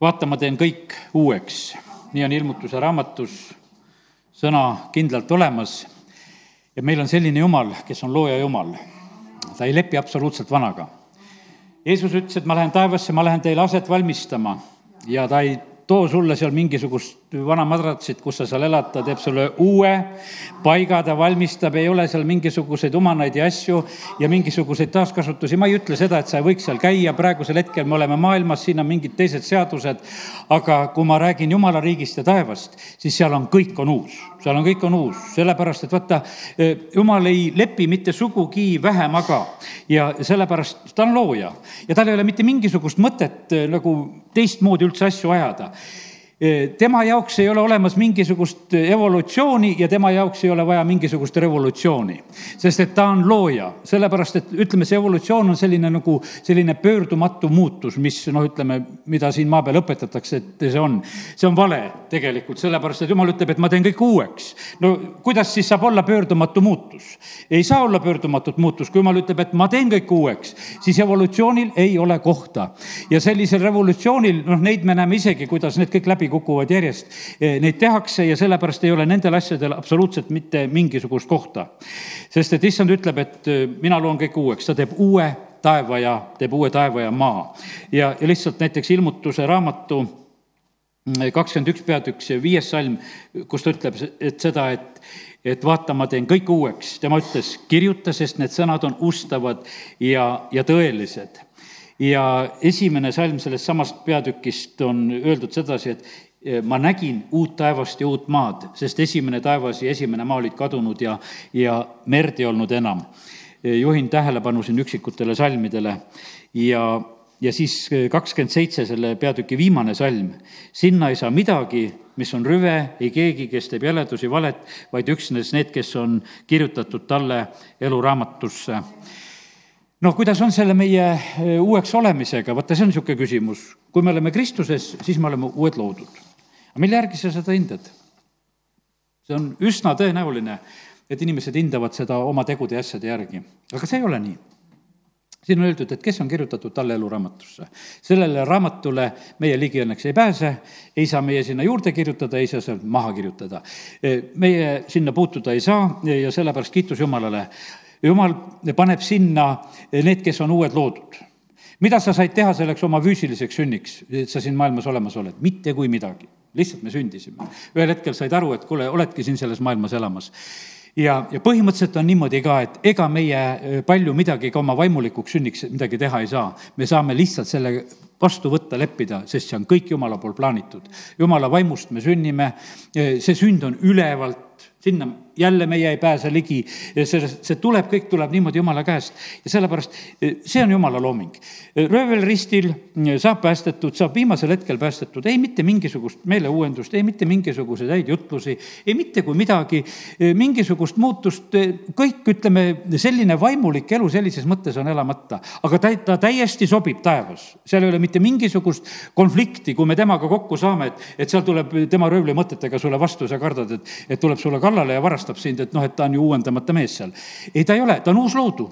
vaata, ma teen kõik uueks. nii on ilmutuse raamatus sõna kindlalt olemas. ja meil on selline Jumal, kes on looja Jumal. ta ei lepi absoluutselt vanaga. Jeesus ütles, et ma lähen taevasse, ma lähen teile aset valmistama ja ta ei too sulle seal mingisugust vana madratsit, kus sa seal elad, ta teeb sulle uue paiga, ta valmistab, ei ole seal mingisuguseid umanaid ja asju ja mingisuguseid taaskasutusi. ma ei ütle seda, et sa ei võiks seal käia, praegusel hetkel me oleme maailmas, siin on mingid teised seadused, aga kui ma räägin jumala riigist ja taevast, siis seal on, kõik on uus, seal on, kõik on uus, sellepärast et vaata, jumal ei lepi mitte sugugi vähemaga ja sellepärast ta on looja. Ja tal ei ole mitte mingisugust mõtet nagu teistmoodi üldse asju ajada tema jaoks ei ole olemas mingisugust evolutsiooni ja tema jaoks ei ole vaja mingisugust revolutsiooni. sest et ta on looja, sellepärast et ütleme, see evolutsioon on selline nagu selline pöördumatu muutus, mis noh, ütleme, mida siin maa peal õpetatakse, et see on. see on vale tegelikult, sellepärast et jumal ütleb, et ma teen kõik uueks. no kuidas siis saab olla pöördumatu muutus? ei saa olla pöördumatut muutust, kui jumal ütleb, et ma teen kõik uueks, siis evolutsioonil ei ole kohta. ja sellisel revolutsioonil, noh, neid me näeme isegi, kuidas need kõik läbi kukuvad järjest. Eh, neid tehakse ja sellepärast ei ole nendel asjadel absoluutselt mitte mingisugust kohta. sest et issand ütleb, et eh, mina loon kõik uueks, ta teeb uue taeva ja teeb uue taeva ja maa. ja, ja lihtsalt näiteks ilmutuse raamatu mm, kakskümmend üks peatükk, see viies salm, kus ta ütleb, et seda, et et vaata, ma teen kõik uueks, tema ütles, kirjuta, sest need sõnad on ustavad ja, ja tõelised ja esimene salm sellest samast peatükist on öeldud sedasi, et Eh, ma nägin uut taevast ja uut maad, sest esimene taevas ja esimene maa olid kadunud ja, ja merd ei olnud enam. Eh, juhin tähelepanu siin üksikutele salmidele ja, ja siis kakskümmend seitse, selle peatüki viimane salm. sinna ei saa midagi, mis on rüve, ei keegi, kes teeb jäledusi, valet, vaid üksnes need, kes on kirjutatud talle eluraamatusse noh, kuidas on selle meie uueks olemisega, vaata, see on niisugune küsimus. kui me oleme Kristuses, siis me oleme uued loodud aga mille järgi sa seda hindad? see on üsna tõenäoline, et inimesed hindavad seda oma tegude ja asjade järgi, aga see ei ole nii siin on öeldud, et kes on kirjutatud talle eluraamatusse. sellele raamatule meie ligi õnneks ei pääse, ei saa meie sinna juurde kirjutada, ei saa sealt maha kirjutada. meie sinna puutuda ei saa ja sellepärast kiitus Jumalale. Jumal paneb sinna need, kes on uued loodud. mida sa said teha selleks oma füüsiliseks sünniks, et sa siin maailmas olemas oled? mitte kui midagi lihtsalt me sündisime. ühel hetkel said aru, et kuule, oledki siin selles maailmas elamas ja, ja põhimõtteliselt on niimoodi ka, et ega meie palju midagi ka oma vaimulikuks sünniks midagi teha ei saa. me saame lihtsalt selle vastu võtta, leppida, sest see on kõik Jumala poolt plaanitud. Jumala vaimust me sünnime, see sünd on ülevalt, sinna jälle meie ei pääse ligi, see, see tuleb, kõik tuleb niimoodi Jumala käest. Ja sellepärast see on Jumala looming. röövelristil saab päästetud, saab viimasel hetkel päästetud, ei mitte mingisugust meeleuuendust, ei mitte mingisuguseid häid jutlusi, ei mitte kui midagi, mingisugust muutust, kõik, ütleme, selline vaimulik elu sellises mõttes on elamata, aga ta, ta täiesti sobib taevas, seal ei ole mitte mingisugust konflikti, kui me temaga kokku saame, et, et seal tuleb tema röövlimõtetega sulle vastu, sa kardad, et, et tuleb sulle kallale ja varastab sind, et noh, et ta on ju uuendamata mees seal. ei, ta ei ole, ta on uus loodu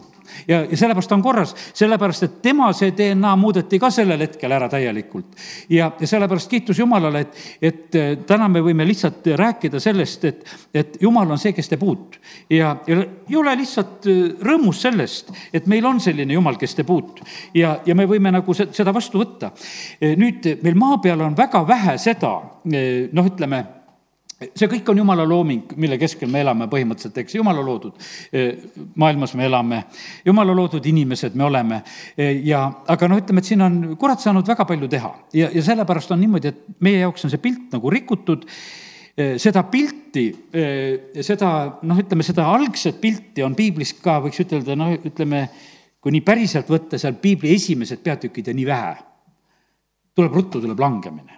ja, ja sellepärast ta on korras, sellepärast et tema see DNA muudeti ka sellel hetkel ära täielikult. ja, ja sellepärast kiitus Jumalale, et, et äh, täna me võime lihtsalt rääkida sellest, et, et Jumal on see, kes teeb uut. ja, ja ei ole lihtsalt äh, rõõmus sellest, et meil on selline Jumal, kes teeb uut ja, ja me võime nagu seda vastu võtta. nüüd meil maa peal on väga vähe seda, noh, ütleme see kõik on jumala looming, mille keskel me elame põhimõtteliselt, eks, jumala loodud maailmas me elame, jumala loodud inimesed me oleme. Ja, aga noh, ütleme, et siin on kurat saanud väga palju teha. Ja, ja sellepärast on niimoodi, et meie jaoks on see pilt nagu rikutud. Seda pilti, seda noh, ütleme seda algset pilti on piiblis ka, võiks ütelda, noh, ütleme, kui nii päriselt võtta, seal piibli esimesed peatükid ja nii vähe. tuleb ruttu, tuleb langemine.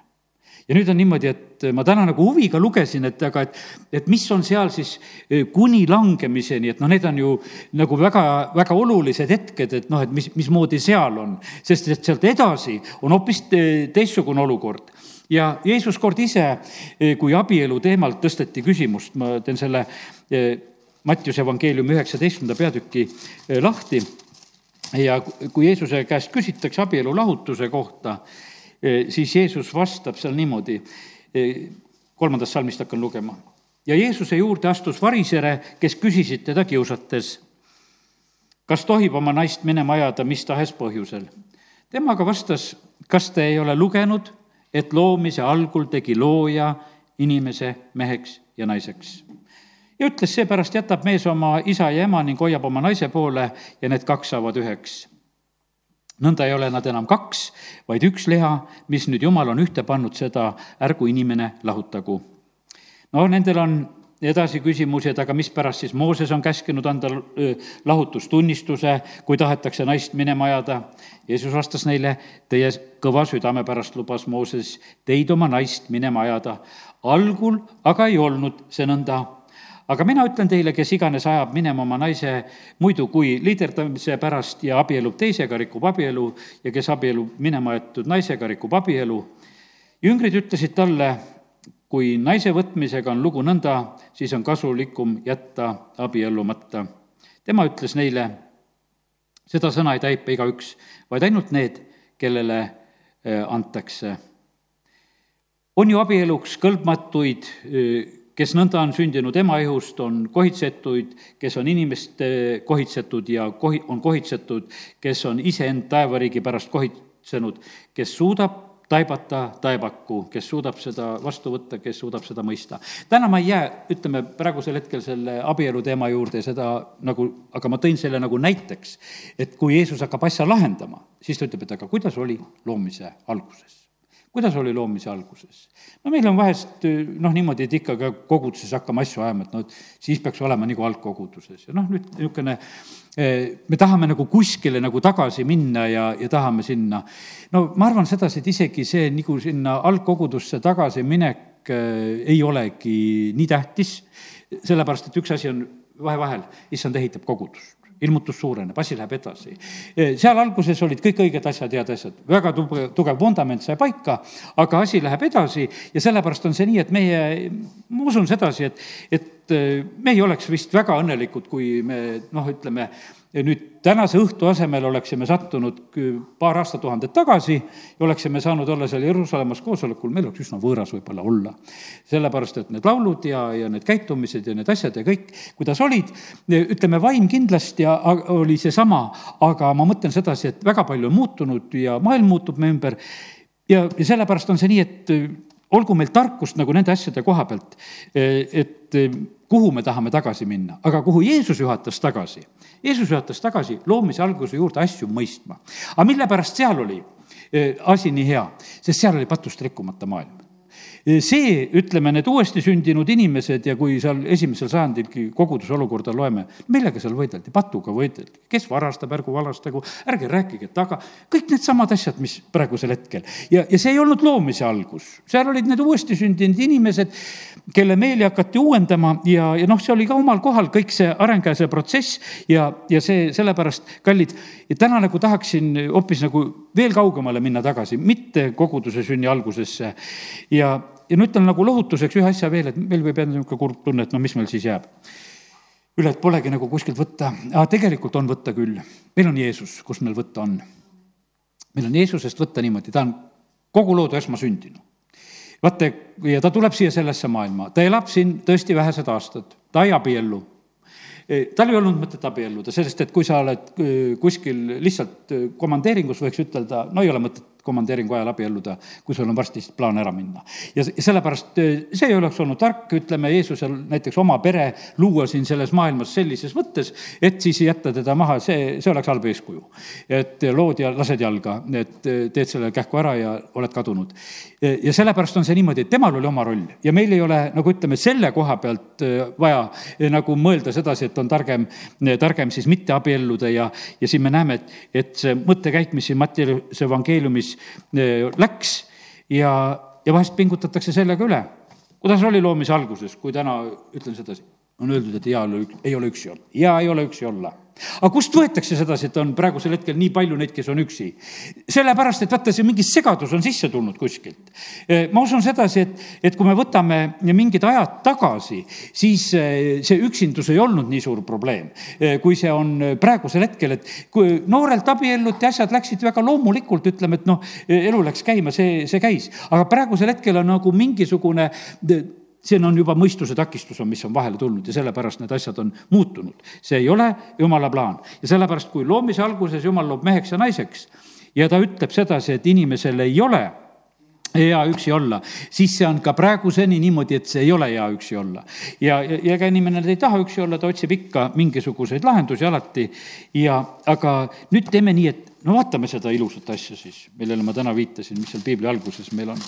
Ja nüüd on niimoodi, et ma täna nagu huviga lugesin, et aga, et, et mis on seal siis e, kuni langemiseni, et noh, need on ju nagu väga, väga olulised hetked, et noh, et mis, mismoodi seal on. sest et sealt edasi on hoopis teistsugune olukord. Ja Jeesus kord ise, e, kui abielu teemal tõsteti küsimust, ma teen selle e, Mattiuse evangeeliumi üheksateistkümnenda peatüki lahti. Ja kui Jeesuse käest küsitakse abielu lahutuse kohta, siis Jeesus vastab seal niimoodi, kolmandast salmist hakkan lugema. ja Jeesuse juurde astus varisere, kes küsisid teda kiusates, kas tohib oma naist minema ajada mis tahes põhjusel. tema aga vastas, kas te ei ole lugenud, et loomise algul tegi looja inimese meheks ja naiseks ja ütles, seepärast jätab mees oma isa ja ema ning hoiab oma naise poole ja need kaks saavad üheks nõnda ei ole nad enam kaks, vaid üks liha, mis nüüd Jumal on ühte pannud, seda ärgu inimene lahutagu. no nendel on edasi küsimusi, et aga mispärast siis Mooses on käskinud anda lahutustunnistuse, kui tahetakse naist minema ajada. Jeesus vastas neile, teie kõva südame pärast lubas Mooses teid oma naist minema ajada. algul aga ei olnud see nõnda aga mina ütlen teile, kes iganes ajab minema oma naise muidu kui liiderdamise pärast ja abiellub teisega, rikub abielu ja kes abiellub minema jäetud naisega, rikub abielu. jüngrid ütlesid talle, kui naise võtmisega on lugu nõnda, siis on kasulikum jätta abiellumata. tema ütles neile, seda sõna ei täipa igaüks, vaid ainult need, kellele eh, antakse. on ju abieluks kõlbmatuid eh, kes nõnda on sündinud ema ihust, on kohitsetuid, kes on inimeste kohitsetud ja kohi-, on kohitsetud, kes on iseend taevariigi pärast kohitsenud, kes suudab taibata, taebaku, kes suudab seda vastu võtta, kes suudab seda mõista. täna ma ei jää, ütleme, praegusel hetkel selle abielu teema juurde seda nagu, aga ma tõin selle nagu näiteks, et kui Jeesus hakkab asja lahendama, siis ta ütleb, et aga kuidas oli loomise alguses kuidas oli loomise alguses? no meil on vahest noh, niimoodi, et ikka ka koguduses hakkame asju ajama, et noh, et siis peaks olema nagu algkoguduses ja noh, nüüd niisugune eh, me tahame nagu kuskile nagu tagasi minna ja, ja tahame sinna. no ma arvan sedasi, et isegi see nagu sinna algkogudusse tagasiminek eh, ei olegi nii tähtis, sellepärast et üks asi on vahe-vahel, issand ehitab kogudust ilmutus suureneb, asi läheb edasi. seal alguses olid kõik õiged asjad, head asjad, väga tugev, tugev vundament sai paika, aga asi läheb edasi ja sellepärast on see nii, et meie, ma usun sedasi, et, et me ei oleks vist väga õnnelikud, kui me noh, ütleme, ja nüüd tänase õhtu asemel oleksime sattunud paar aastatuhandet tagasi ja oleksime saanud olla seal Jeruusalemmas koosolekul, meil oleks üsna võõras võib-olla olla. sellepärast, et need laulud ja, ja need käitumised ja need asjad ja kõik, kuidas olid, ütleme, vaim kindlasti oli seesama, aga ma mõtlen sedasi, et väga palju on muutunud ja maailm muutub meie ümber ja, ja sellepärast on see nii, et olgu meil tarkust nagu nende asjade koha pealt, et kuhu me tahame tagasi minna, aga kuhu Jeesus juhatas tagasi. Jeesus juhatas tagasi loomise alguse juurde asju mõistma. aga mille pärast seal oli eh, asi nii hea? sest seal oli patust rikkumata maailm see, ütleme, need uuesti sündinud inimesed ja kui seal esimesel sajandilgi koguduse olukorda loeme, millega seal võideldi? patuga võideldi. kes varastab, ärgu valastagu, ärge rääkige taga, kõik needsamad asjad, mis praegusel hetkel. ja, ja see ei olnud loomise algus, seal olid need uuesti sündinud inimesed, kelle meeli hakati uuendama ja, ja noh, see oli ka omal kohal kõik see areng ja see protsess ja, ja see sellepärast, kallid, täna nagu tahaksin hoopis nagu veel kaugemale minna tagasi, mitte koguduse sünni algusesse. ja, ja no ütlen nagu lohutuseks ühe asja veel, et meil võib jääda niisugune kurb tunne, et no mis meil siis jääb. üle, et polegi nagu kuskilt võtta, aga tegelikult on võtta küll. meil on Jeesus, kus meil võtta on. meil on Jeesusest võtta niimoodi, ta on kogu loodu esmasündinu. vaata, ja ta tuleb siia sellesse maailma, ta elab siin tõesti vähesed aastad, ta ei abiellu tal ei olnud mõtet abielluda, sellest, et kui sa oled kuskil lihtsalt komandeeringus, võiks ütelda, no ei ole mõtet komandeeringu ajal abielluda, kui sul on varsti plaan ära minna. ja sellepärast see ei oleks olnud tark, ütleme, Jeesusel näiteks oma pere luua siin selles maailmas sellises mõttes, et siis jätta teda maha, see, see oleks halb eeskuju. et lood ja lased jalga, et teed selle kähku ära ja oled kadunud. ja sellepärast on see niimoodi, et temal oli oma roll ja meil ei ole, nagu ütleme, selle koha pealt vaja nagu mõelda sedasi, et on targem, targem siis mitte abielluda ja, ja siin me näeme, et, et see mõttekäik, mis siin Mattiuse evangeeliumis läks ja, ja vahest pingutatakse sellega üle. kuidas oli loomise alguses, kui täna ütlen sedasi? On öeldud, et hea ei ole üksi olla, hea ei ole üksi olla aga kust võetakse sedasi, et on praegusel hetkel nii palju neid, kes on üksi? sellepärast, et vaata, see mingi segadus on sisse tulnud kuskilt. Ma usun sedasi, et, et kui me võtame mingid ajad tagasi, siis see üksindus ei olnud nii suur probleem, kui see on praegusel hetkel, et kui noorelt abielluti, asjad läksid väga loomulikult, ütleme, et noh, elu läks käima, see, see käis. aga praegusel hetkel on nagu mingisugune siin on juba mõistuse takistus on, mis on vahele tulnud ja sellepärast need asjad on muutunud. see ei ole jumala plaan ja sellepärast, kui loomise alguses jumal loob meheks ja naiseks ja ta ütleb sedasi, et inimesel ei ole hea üksi olla, siis see on ka praeguseni niimoodi, et see ei ole hea üksi olla. ja, ja, ja ega inimene ei taha üksi olla, ta otsib ikka mingisuguseid lahendusi alati ja, aga nüüd teeme nii, et no vaatame seda ilusat asja siis, millele ma täna viitasin, mis seal piibli alguses meil on.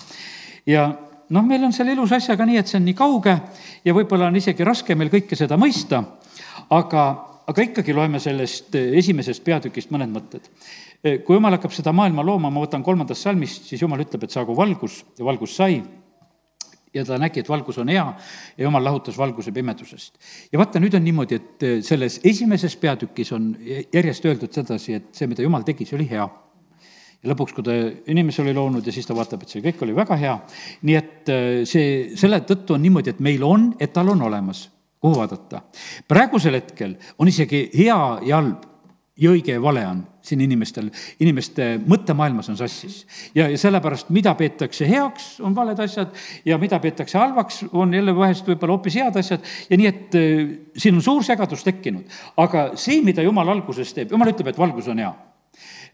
ja noh, meil on selle elus asjaga nii, et see on nii kauge ja võib-olla on isegi raske meil kõike seda mõista, aga, aga ikkagi loeme sellest esimesest peatükist mõned mõtted. kui jumal hakkab seda maailma looma, ma võtan kolmandast salmist, siis jumal ütleb, et saagu valgus ja valgus sai ja ta nägi, et valgus on hea ja jumal lahutas valguse pimedusest. ja vaata, nüüd on niimoodi, et selles esimeses peatükis on järjest öeldud sedasi, et see, mida jumal tegi, see oli hea ja lõpuks, kui ta inimese oli loonud ja siis ta vaatab, et see kõik oli väga hea. nii et äh, see, selle tõttu on niimoodi, et meil on, et tal on olemas, kuhu vaadata. praegusel hetkel on isegi hea ja halb ja õige ja vale on siin inimestel, inimeste mõttemaailmas on sassis. ja, ja sellepärast, mida peetakse heaks, on valed asjad ja mida peetakse halvaks, on jälle vahest võib-olla hoopis head asjad ja nii, et äh, siin on suur segadus tekkinud. aga see, mida jumal alguses teeb, jumal ütleb, et valgus on hea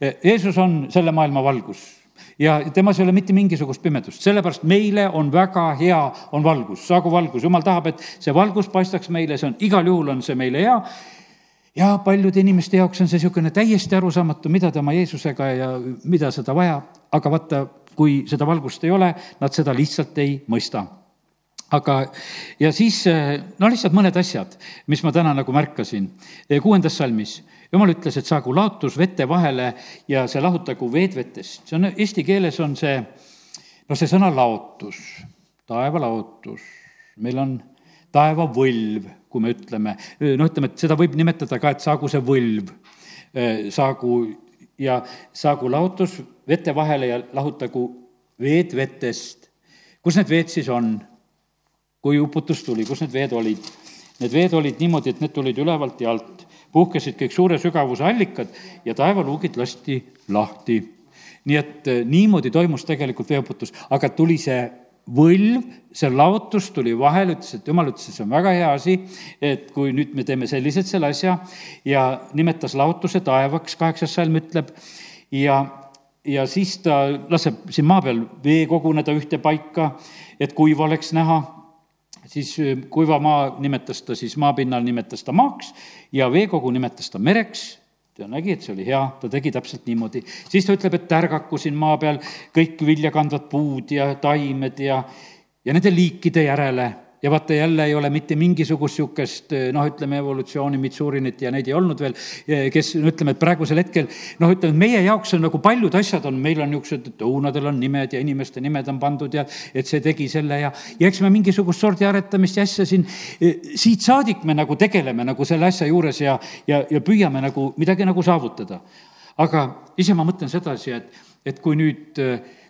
Jeesus on selle maailma valgus ja temas ei ole mitte mingisugust pimedust, sellepärast meile on väga hea, on valgus, saagu valgus, jumal tahab, et see valgus paistaks meile, see on, igal juhul on see meile hea. ja paljude inimeste jaoks on see niisugune täiesti arusaamatu, mida ta oma Jeesusega ja mida seda vaja, aga vaata, kui seda valgust ei ole, nad seda lihtsalt ei mõista. Aga, ja siis no lihtsalt mõned asjad, mis ma täna nagu märkasin. Kuuendas salmis jumal ütles, et saagu laotus vete vahele ja see lahutagu veed vetest. see on, eesti keeles on see, no see sõna laotus, taevalaotus, meil on taevavõlv, kui me ütleme, noh, ütleme, et seda võib nimetada ka, et saagu see võlv, saagu ja saagu laotus vete vahele ja lahutagu veed vetest. kus need veed siis on? kui uputus tuli, kus need veed olid? Need veed olid niimoodi, et need tulid ülevalt ja alt puhkesid kõik suure sügavuse allikad ja taevaluugid lasti lahti. nii et eh, niimoodi toimus tegelikult veeuputus, aga tuli see võlv, see laotus tuli vahele, ütles, et jumal ütles, et see on väga hea asi, et kui nüüd me teeme selliselt selle asja ja nimetas laotuse taevaks, kaheksas salm ütleb, ja, ja siis ta laseb siin maa peal vee koguneda ühte paika, et kuiv oleks näha siis kuiva maa nimetas ta siis, maapinnal nimetas ta maaks ja veekogu nimetas ta mereks. Ta nägi, et see oli hea, ta tegi täpselt niimoodi. siis ta ütleb, et ärgaku siin maa peal kõik viljakandvad puud ja taimed ja, ja nende liikide järele ja vaata, jälle ei ole mitte mingisugust niisugust noh, ütleme evolutsiooni, Mitsurinit ja neid ei olnud veel, kes no ütleme, et praegusel hetkel noh, ütleme, meie jaoks on nagu paljud asjad on, meil on niisugused, et õunadel on nimed ja inimeste nimed on pandud ja et see tegi selle ja, ja eks me mingisugust sordi aretamist ja asja siin, siit saadik me nagu tegeleme nagu selle asja juures ja, ja, ja püüame nagu midagi nagu saavutada. aga ise ma mõtlen sedasi, et, et kui nüüd,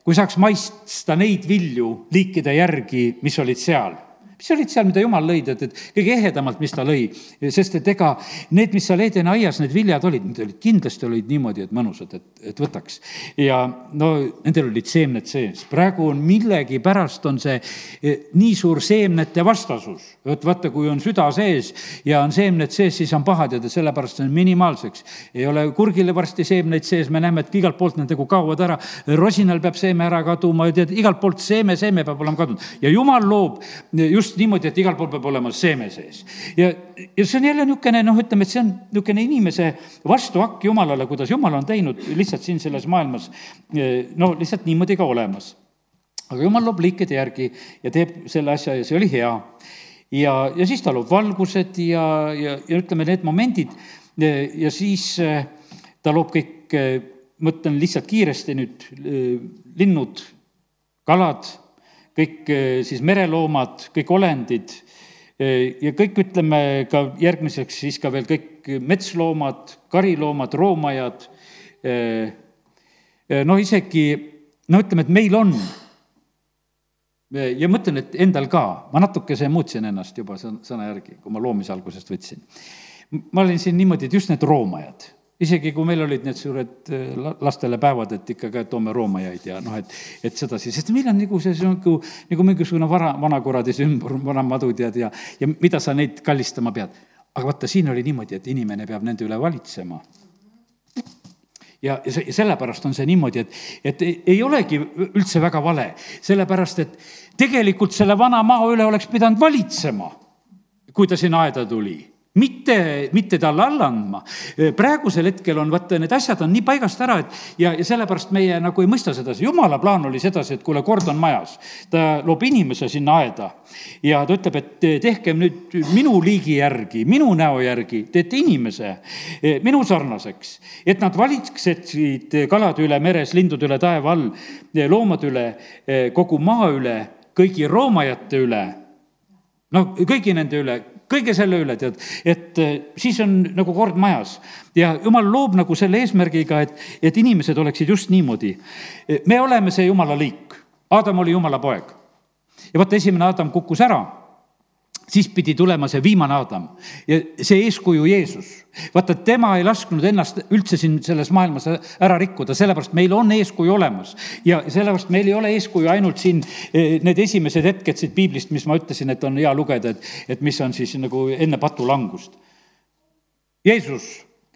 kui saaks maitsta neid vilju liikide järgi, mis olid seal mis olid seal, mida jumal lõi, tead, et kõige ehedamalt, mis ta lõi. sest et ega need, mis seal Edeni aias, need viljad olid, need olid kindlasti olid niimoodi, et mõnusad, et, et võtaks. ja no nendel olid seemned sees. praegu on millegipärast on see eh, nii suur seemnete vastasus. vot vaata, kui on süda sees ja on seemned sees, siis on pahad ja sellepärast on minimaalseks. ei ole kurgile varsti seemneid sees, me näeme, et igalt poolt nad nagu kaovad ära. rosinal peab seeme ära kaduma, tead, igalt poolt seeme, seeme peab olema kadunud ja jumal loob just just niimoodi, et igal pool peab olema seeme sees. ja, ja see on jälle niisugune noh, ütleme, et see on niisugune inimese vastuhakk Jumalale, kuidas Jumal on teinud lihtsalt siin selles maailmas no lihtsalt niimoodi ka olemas. aga Jumal loob liikide järgi ja teeb selle asja ja see oli hea. ja, ja siis ta loob valgused ja, ja, ja ütleme, need momendid ja siis ta loob kõik, mõtlen lihtsalt kiiresti nüüd, linnud, kalad kõik eh, siis mereloomad, kõik olendid, ja kõik ütleme ka järgmiseks siis ka veel kõik metsloomad, kariloomad, roomajad. noh, isegi no ütleme, et meil on ja mõtlen, et endal ka, ma natukese muutsin ennast juba sõna järgi, kui ma loomise algusest võtsin. ma olin siin niimoodi, et just need roomajad isegi kui meil olid need suured äh, lastele päevad, et ikka ka toome roomajaid ja noh, et, et sedasi, sest meil on nagu see, see on nagu, nagu mingisugune vara, vanakuradi sümbol, vanamadu tead ja, ja mida sa neid kallistama pead. aga vaata, siin oli niimoodi, et inimene peab nende üle valitsema. Ja, ja see, sellepärast on see niimoodi, et, et ei, olegi üldse väga vale, sellepärast et tegelikult selle vana maa üle oleks pidanud valitsema, kui ta sinna aeda tuli mitte, mitte talle alla andma. praegusel hetkel on, vaata, need asjad on nii paigast ära, et ja, ja sellepärast meie nagu ei mõista sedasi. jumala plaan oli sedasi, et kuule, kord on majas. ta loob inimese sinna aeda ja ta ütleb, et tehkem nüüd minu liigi järgi, minu näo järgi, teete inimese minu sarnaseks, et nad valitseksid kalade üle meres, lindude üle taeva all, loomade üle, kogu maa üle, kõigi roomajate üle no kõigi nende üle, kõige selle üle, tead, et eh, siis on nagu kord majas. Ja jumal loob nagu selle eesmärgiga, et, et inimesed oleksid just niimoodi. me oleme see jumala liik, Adam oli jumala poeg. Ja vaata, esimene Adam kukkus ära siis pidi tulema see viimane Adam ja see eeskuju Jeesus. vaata, tema ei lasknud ennast üldse siin selles maailmas ära rikkuda, sellepärast meil on eeskuju olemas. ja sellepärast meil ei ole eeskuju ainult siin eh, need esimesed hetked siit piiblist, mis ma ütlesin, et on hea lugeda, et, et mis on siis nagu enne patulangust. Jeesus,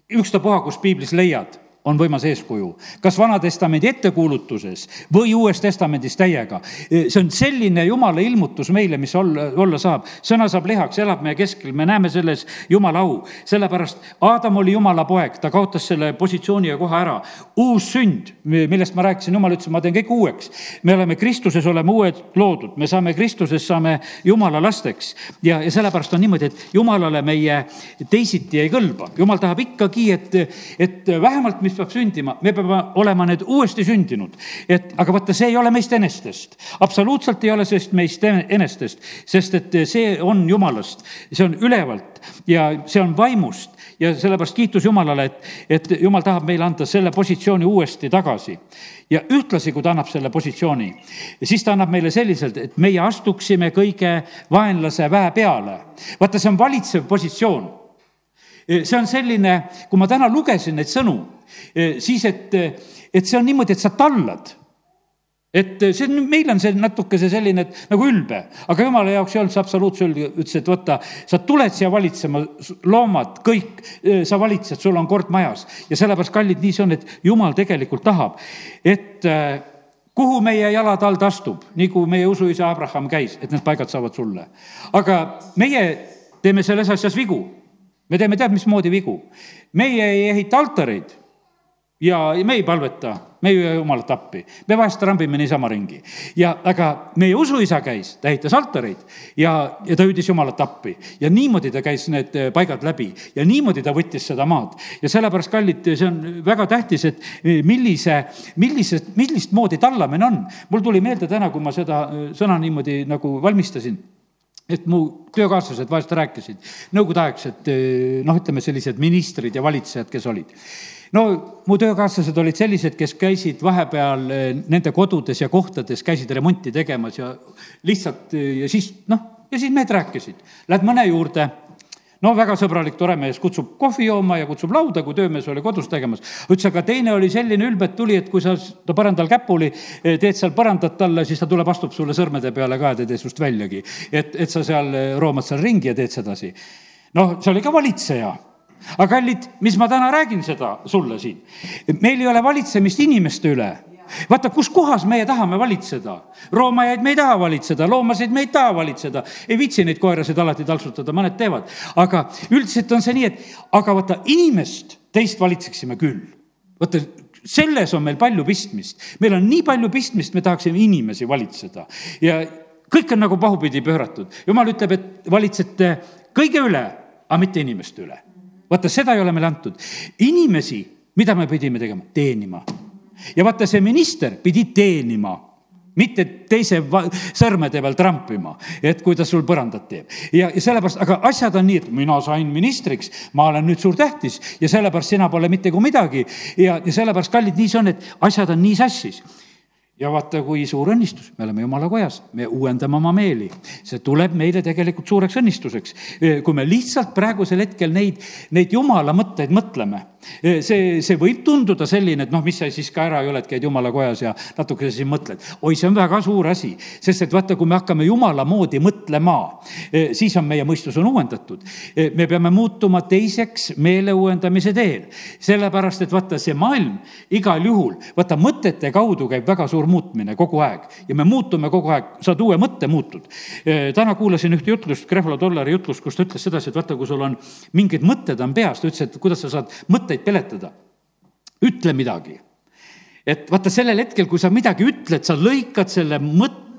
ükstapuha, kus piiblis leiad on võimas eeskuju. kas Vana-testamendi ettekuulutuses või Uues Testamendis täiega. see on selline jumala ilmutus meile, mis olla, olla saab. sõna saab lihaks, elab meie keskel, me näeme selles jumala au. sellepärast Aadam oli jumala poeg, ta kaotas selle positsiooni ja koha ära. uus sünd, millest ma rääkisin, jumal ütles, ma teen kõik uueks. me oleme Kristuses, oleme uued loodud, me saame Kristuses, saame jumala lasteks. ja, ja sellepärast on niimoodi, et jumalale meie teisiti ei kõlba. jumal tahab ikkagi, et, et vähemalt, mis mis peab sündima, me peame olema need uuesti sündinud. et aga vaata, see ei ole meist enestest, absoluutselt ei ole sellest meist enestest, sest et see on jumalast, see on ülevalt ja see on vaimust ja sellepärast kiitus Jumalale, et, et Jumal tahab meile anda selle positsiooni uuesti tagasi. ja ühtlasi, kui ta annab selle positsiooni, siis ta annab meile selliselt, et meie astuksime kõige vaenlase väe peale. vaata, see on valitsev positsioon see on selline, kui ma täna lugesin neid sõnu, siis et, et see on niimoodi, et sa tallad et see on, meil on see natukese selline, et nagu ülbe, aga jumala jaoks ei olnud see absoluutselt ülbe, ütles, et vaata, sa tuled siia valitsema, loomad, kõik, sa valitsed, sul on kord majas. ja sellepärast, kallid, nii see on, et jumal tegelikult tahab, et kuhu meie jalad alt astub, kui meie usuisa Abraham käis, et need paigad saavad sulle. aga meie teeme selles asjas vigu me teeme tead mismoodi vigu. meie ei ehita altareid ja me ei palveta, me ei öö jumalat appi, me vahest trambime niisama ringi. ja, aga meie usuisa käis, ta ehitas altareid ja, ja ta hüüdis jumalat appi ja niimoodi ta käis need eh, paigad läbi ja niimoodi ta võttis seda maad. ja sellepärast, kallid, see on väga tähtis, et eh, millise, millisest, millist moodi tallamine on. mul tuli meelde täna, kui ma seda eh, sõna niimoodi nagu valmistasin et mu töökaaslased vahest rääkisid, nõukogudeaegsed noh, ütleme sellised ministrid ja valitsejad, kes olid. no mu töökaaslased olid sellised, kes käisid vahepeal eh, nende kodudes ja kohtades, käisid remonti tegemas ja lihtsalt ja siis noh, ja siis mehed rääkisid, lähed mõne juurde no väga sõbralik, tore mees, kutsub kohvi jooma ja kutsub lauda, kui töömees oli kodus tegemas. ütles, aga teine oli selline ülbe, et tuli, et kui sa ta põrandal käpuli eh, teed seal põrandat talle, siis ta tuleb, astub sulle sõrmede peale ka ja ta ei tee sinust väljagi. et, et sa seal eh, roomad seal ringi ja teed sedasi. noh, see oli ka valitseja aga kallid, mis ma täna räägin seda sulle siin, meil ei ole valitsemist inimeste üle vaata, kus kohas meie tahame valitseda. roomajaid me ei taha valitseda, loomasid me ei taha valitseda. ei viitsi neid koerasid alati taltsutada, mõned teevad. aga üldiselt on see nii, et aga vaata, inimest teist valitseksime küll. vaata, selles on meil palju pistmist. meil on nii palju pistmist, me tahaksime inimesi valitseda ja kõik on nagu pahupidi pööratud. jumal ütleb, et valitsete kõige üle, aga mitte inimeste üle. vaata, seda ei ole meile antud. inimesi, mida me pidime tegema? teenima ja vaata, see minister pidi teenima mitte teise sõrmede peal trampima, et kui ta sul põrandat teeb. ja, ja sellepärast, aga asjad on nii, et mina sain ministriks, ma olen nüüd suur tähtis ja sellepärast sina pole mitte kui midagi. ja, ja sellepärast, kallid, nii see on, et asjad on nii sassis ja vaata, kui suur õnnistus, me oleme jumala kojas, me uuendame oma meeli. see tuleb meile tegelikult suureks õnnistuseks. kui me lihtsalt praegusel hetkel neid, neid jumala mõtteid mõtleme see, see võib tunduda selline, et noh, mis sa siis ka ära ei ole, et käid jumala kojas ja natukese siin mõtled. oi, see on väga suur asi, sest et vaata, kui me hakkame jumala moodi mõtlema, siis on meie mõistus on uuendatud. me peame muutuma teiseks meele uuendamise teel, sellepärast et vaata, see maailm igal juhul, vaata mõtete kaudu käib väga suur muutmine kogu aeg ja me muutume kogu aeg, saad uue mõtte, muutud. täna kuulasin ühte jutlust, Krehvla Dollari jutlust, kus ta ütles sedasi, et vaata, kui sul on mingid mõtted on peas, ta ütles, et kuidas sa saad mõtteid mõtteid peletada. ütle midagi. et vaata, sellel hetkel, kui sa midagi ütled, sa lõikad selle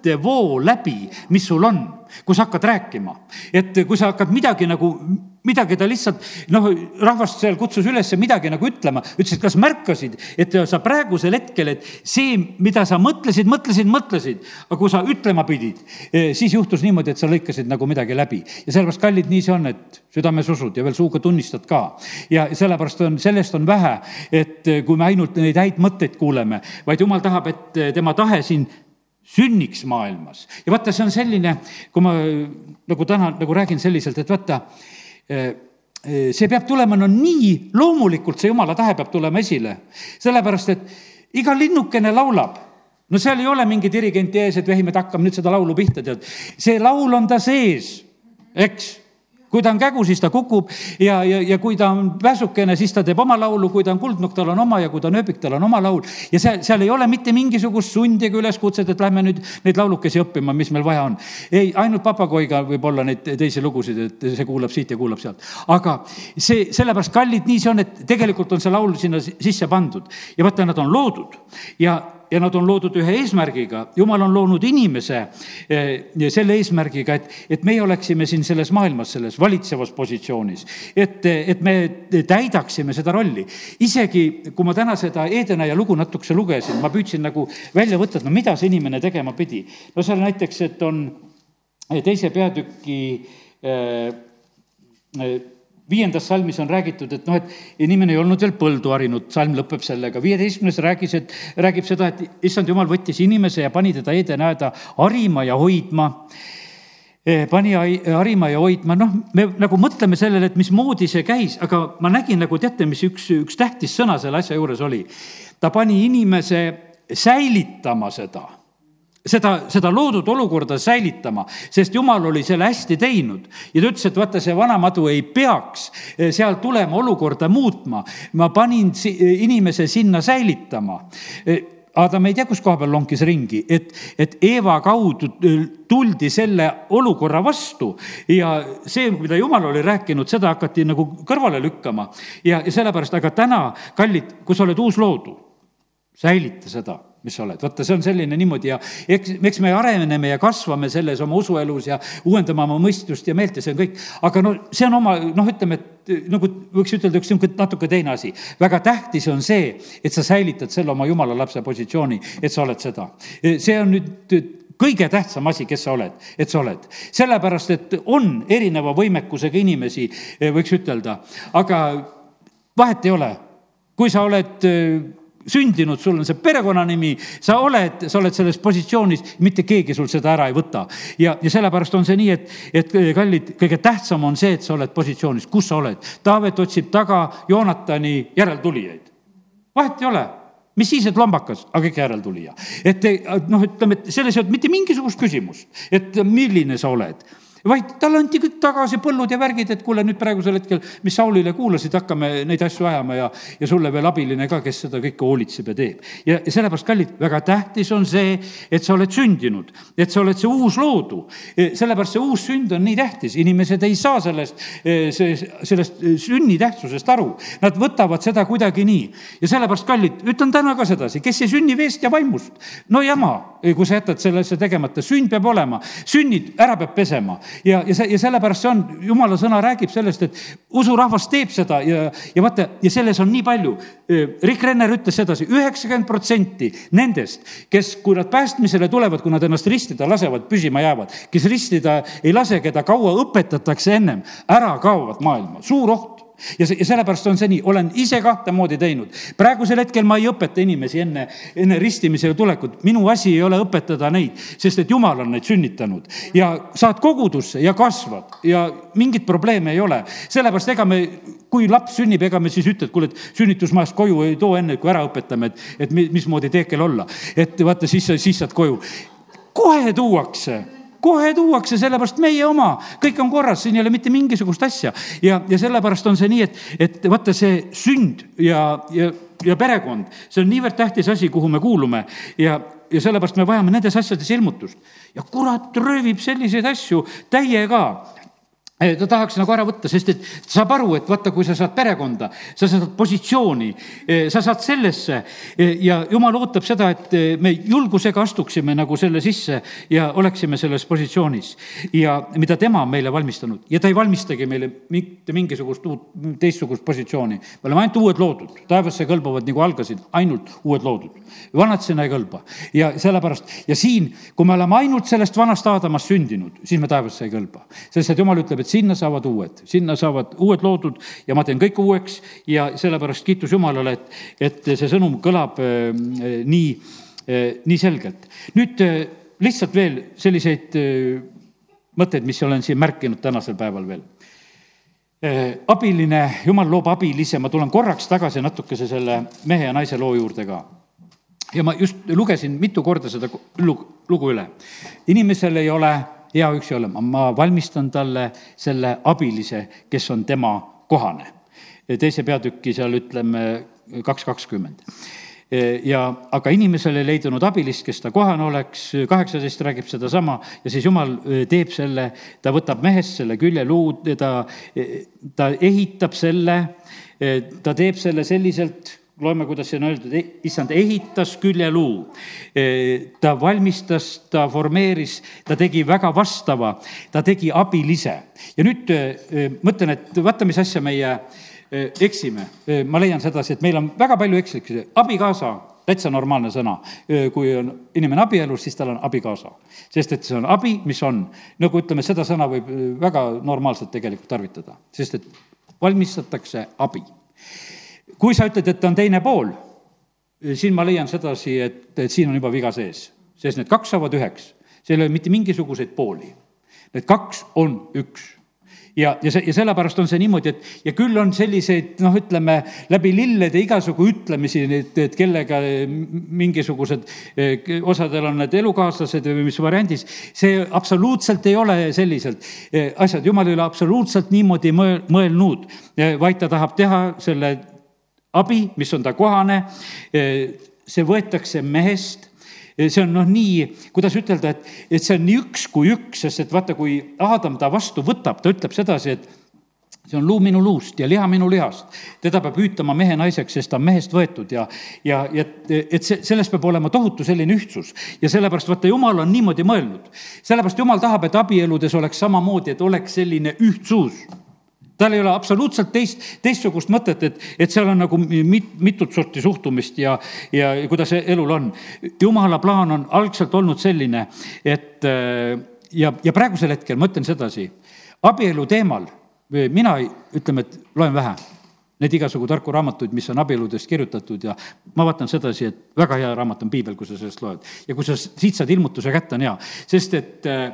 mõttevoo läbi, mis sul on, kui sa hakkad rääkima. et kui sa hakkad midagi nagu midagi ta lihtsalt, noh, rahvast seal kutsus üles midagi nagu ütlema, ütles, et kas märkasid, et sa praegusel hetkel, et see, mida sa mõtlesid, mõtlesid, mõtlesid, aga kui sa ütlema pidid, eh, siis juhtus niimoodi, et sa lõikasid nagu midagi läbi. ja sellepärast, kallid, nii see on, et südames usud ja veel suuga tunnistad ka. ja sellepärast on, sellest on vähe, et kui me ainult neid häid mõtteid kuuleme, vaid jumal tahab, et eh, tema tahe siin sünniks maailmas. ja vaata, see on selline, kui ma nagu täna nagu räägin selliselt, et vaata Äh, äh, see peab tulema no nii loomulikult, see jumala tahe peab tulema esile. sellepärast, et iga linnukene laulab no seal ei ole mingi dirigenti ees, et vehime, et hakkame nüüd seda laulu pihta, tead. see laul on ta sees, eks kui ta on kägu, siis ta kukub ja, ja, ja kui ta on pääsukene, siis ta teeb oma laulu, kui ta on kuldnukk, tal on oma ja kui ta on ööbik, tal on oma laul. ja seal, seal ei ole mitte mingisugust sundi ega üleskutset, et lähme nüüd neid laulukesi õppima, mis meil vaja on. ei, ainult papagoiga võib olla neid teisi lugusid, et see kuulab siit ja kuulab sealt. aga see, sellepärast kallid, nii see on, et tegelikult on see laul sinna sisse pandud ja vaata, nad on loodud ja ja nad on loodud ühe eesmärgiga. jumal on loonud inimese eh, selle eesmärgiga, et, et meie oleksime siin selles maailmas, selles valitsevas positsioonis. et, et me täidaksime seda rolli. isegi kui ma täna seda Edenaia lugu natukese lugesin, ma püüdsin nagu välja võtta, et no mida see inimene tegema pidi. no seal näiteks, et on teise peatüki äh, viiendas salmis on räägitud, et noh, et inimene ei olnud veel põldu harinud, salm lõpeb sellega. viieteistkümnes räägis, et räägib seda, et issand jumal võttis inimese ja pani teda edeneaeda harima ja hoidma eh, pani harima ja hoidma, noh, me nagu mõtleme sellele, et mismoodi see käis, aga ma nägin nagu teate, mis üks, üks tähtis sõna selle asja juures oli. ta pani inimese säilitama seda seda, seda loodud olukorda säilitama, sest jumal oli selle hästi teinud. ja ta ütles, et vaata, see vana madu ei peaks eh, seal tulema olukorda muutma. ma panin inimese sinna säilitama eh, Adam ei tea, kus koha peal lonkis ringi, et, et Eeva kaudu eh, tuldi selle olukorra vastu ja see, mida jumal oli rääkinud, seda hakati nagu kõrvale lükkama. ja, ja sellepärast, aga täna, kallid, kui sa oled uus loodu, säilita seda mis sa oled. vaata, see on selline niimoodi ja eks, eks me areneme ja kasvame selles oma usuelus ja uuendame oma mõistust ja meelt ja see on kõik. aga no see on oma, noh, ütleme, et nagu võiks ütelda, üks niisugune natuke teine asi. väga tähtis on see, et sa säilitad selle oma jumala lapse positsiooni, et sa oled seda. see on nüüd kõige tähtsam asi, kes sa oled, et sa oled. sellepärast, et on erineva võimekusega inimesi, võiks ütelda, aga vahet ei ole. kui sa oled sündinud, sul on see perekonnanimi, sa oled, sa oled selles positsioonis, mitte keegi sul seda ära ei võta. ja, ja sellepärast on see nii, et, et kallid, kõige tähtsam on see, et sa oled positsioonis, kus sa oled. Taavet otsib taga Joonatani järeltulijaid. vahet ei ole mis siis, et lombakas, aga ikka järeltulija. et noh, ütleme, et selles ei olnud mitte mingisugust küsimust, et milline sa oled vaid talle anti kõik tagasi, põllud ja värgid, et kuule nüüd praegusel hetkel, mis Saulile kuulasid, hakkame neid asju ajama ja, ja sulle veel abiline ka, kes seda kõike hoolitseb ja teeb. ja, ja sellepärast, kallid, väga tähtis on see, et sa oled sündinud, et sa oled see uus loodu. E, sellepärast see uus sünd on nii tähtis, inimesed ei saa sellest, e, see, sellest sünni tähtsusest aru. Nad võtavad seda kuidagi nii ja sellepärast, kallid, ütlen täna ka sedasi, kes ei sünni veest ja vaimust, no jama, kui sa jätad selle asja tegemata, sünd peab olema, sünnid ära peab pesema ja, ja see, ja sellepärast see on, jumala sõna räägib sellest, et usurahvas teeb seda ja, ja vaata, ja selles on nii palju. Rick Renner ütles sedasi, üheksakümmend protsenti nendest, kes, kui nad päästmisele tulevad, kui nad ennast ristida lasevad, püsima jäävad, kes ristida ei lase, keda kaua õpetatakse ennem, ära kaovad maailma, suur oht ja see, ja sellepärast on see nii, olen ise kahte moodi teinud. praegusel hetkel ma ei õpeta inimesi enne, enne ristimisele tulekut, minu asi ei ole õpetada neid, sest et jumal on neid sünnitanud ja saad kogudusse ja kasvad ja mingit probleemi ei ole. sellepärast ega me, kui laps sünnib, ega me siis ütle, et kuule, et sünnitusmajast koju ei too enne, kui ära õpetame, et, et mismoodi teekel olla. et vaata, siis, siis saad koju. kohe tuuakse kohe tuuakse, sellepärast meie oma, kõik on korras, siin ei ole mitte mingisugust asja. ja, ja sellepärast on see nii, et, et vaata see sünd ja, ja, ja perekond, see on niivõrd tähtis asi, kuhu me kuulume ja, ja sellepärast me vajame nendes asjades ilmutust. ja kurat röövib selliseid asju täiega ta tahaks nagu ära võtta, sest et saab aru, et vaata, kui sa saad perekonda, sa saad positsiooni, eh, sa saad sellesse eh, ja jumal ootab seda, et eh, me julgusega astuksime nagu selle sisse ja oleksime selles positsioonis. ja mida tema on meile valmistanud ja ta ei valmistagi meile mitte mingisugust uut, teistsugust positsiooni. me oleme ainult uued loodud, taevasse kõlbavad nagu algasid, ainult uued loodud. vanad sinna ei kõlba ja sellepärast ja siin, kui me oleme ainult sellest vanast Aadamast sündinud, siis me taevasse ei kõlba, sest et jumal ütleb, et sinna saavad uued, sinna saavad uued loodud ja ma teen kõik uueks ja sellepärast kiitus Jumalale, et, et see sõnum kõlab äh, nii äh,, nii selgelt. nüüd äh, lihtsalt veel selliseid äh, mõtteid, mis olen siin märkinud tänasel päeval veel äh, abiline, jumal loob abilise, ma tulen korraks tagasi natukese selle mehe ja naise loo juurde ka. ja ma just lugesin mitu korda seda lugu, lugu üle. inimesel ei ole hea üksi olema, ma valmistan talle selle abilise, kes on tema kohane. teise peatüki seal ütleme kaks kakskümmend ja aga inimesel ei leidunud abilist, kes ta kohane oleks, kaheksateist räägib sedasama ja siis jumal teeb selle, ta võtab mehest selle küljeluu, ta, ta ehitab selle, ta teeb selle selliselt, loeme, kuidas siin on öeldud, e-, issand ehitas küljeluu. E, ta valmistas, ta formeeris, ta tegi väga vastava, ta tegi abilise. ja nüüd e, mõtlen, et vaata, mis asja meie eksime. ma leian sedasi, et meil on väga palju ekslikke, abikaasa täitsa normaalne sõna. kui on inimene abielus, siis tal on abikaasa. sest et see on abi, mis on, nagu ütleme, seda sõna võib väga normaalselt tegelikult tarvitada, sest et valmistatakse abi kui sa ütled, et on teine pool, siin ma leian sedasi, et, et siin on juba viga sees, sest need kaks saavad üheks, seal ei ole mitte mingisuguseid pooli. Need kaks on üks. Ja, ja see, ja sellepärast on see niimoodi, et ja küll on selliseid noh, ütleme läbi lillede igasugu ütlemisi, et, et kellega mingisugused, osadel on need elukaaslased või mis variandis, see absoluutselt ei ole selliselt. Asjad, jumal ei ole absoluutselt niimoodi mõelnud, vaid ta tahab teha selle abi, mis on ta kohane, see võetakse mehest see on noh, nii, kuidas ütelda, et, et see on nii üks kui üks, sest et vaata, kui Aadam ta vastu võtab, ta ütleb sedasi, et see on luu minu luust ja liha minu lihast. teda peab hüütama mehe naiseks, sest ta on mehest võetud ja, ja, ja et see, selles peab olema tohutu selline ühtsus. ja sellepärast vaata, jumal on niimoodi mõelnud. sellepärast jumal tahab, et abieludes oleks samamoodi, et oleks selline ühtsus tal ei ole absoluutselt teist, teistsugust mõtet, et, et seal on nagu mit, mitut sorti suhtumist ja, ja kuidas elul on. jumala plaan on algselt olnud selline, et äh, ja, ja praegusel hetkel ma ütlen sedasi, abielu teemal mina ütleme, et loen vähe neid igasugu tarku raamatuid, mis on abieludest kirjutatud ja ma vaatan sedasi, et väga hea raamat on piibel, kui sa sellest loed. ja kui sa siit saad ilmutuse kätte, on hea, sest et äh,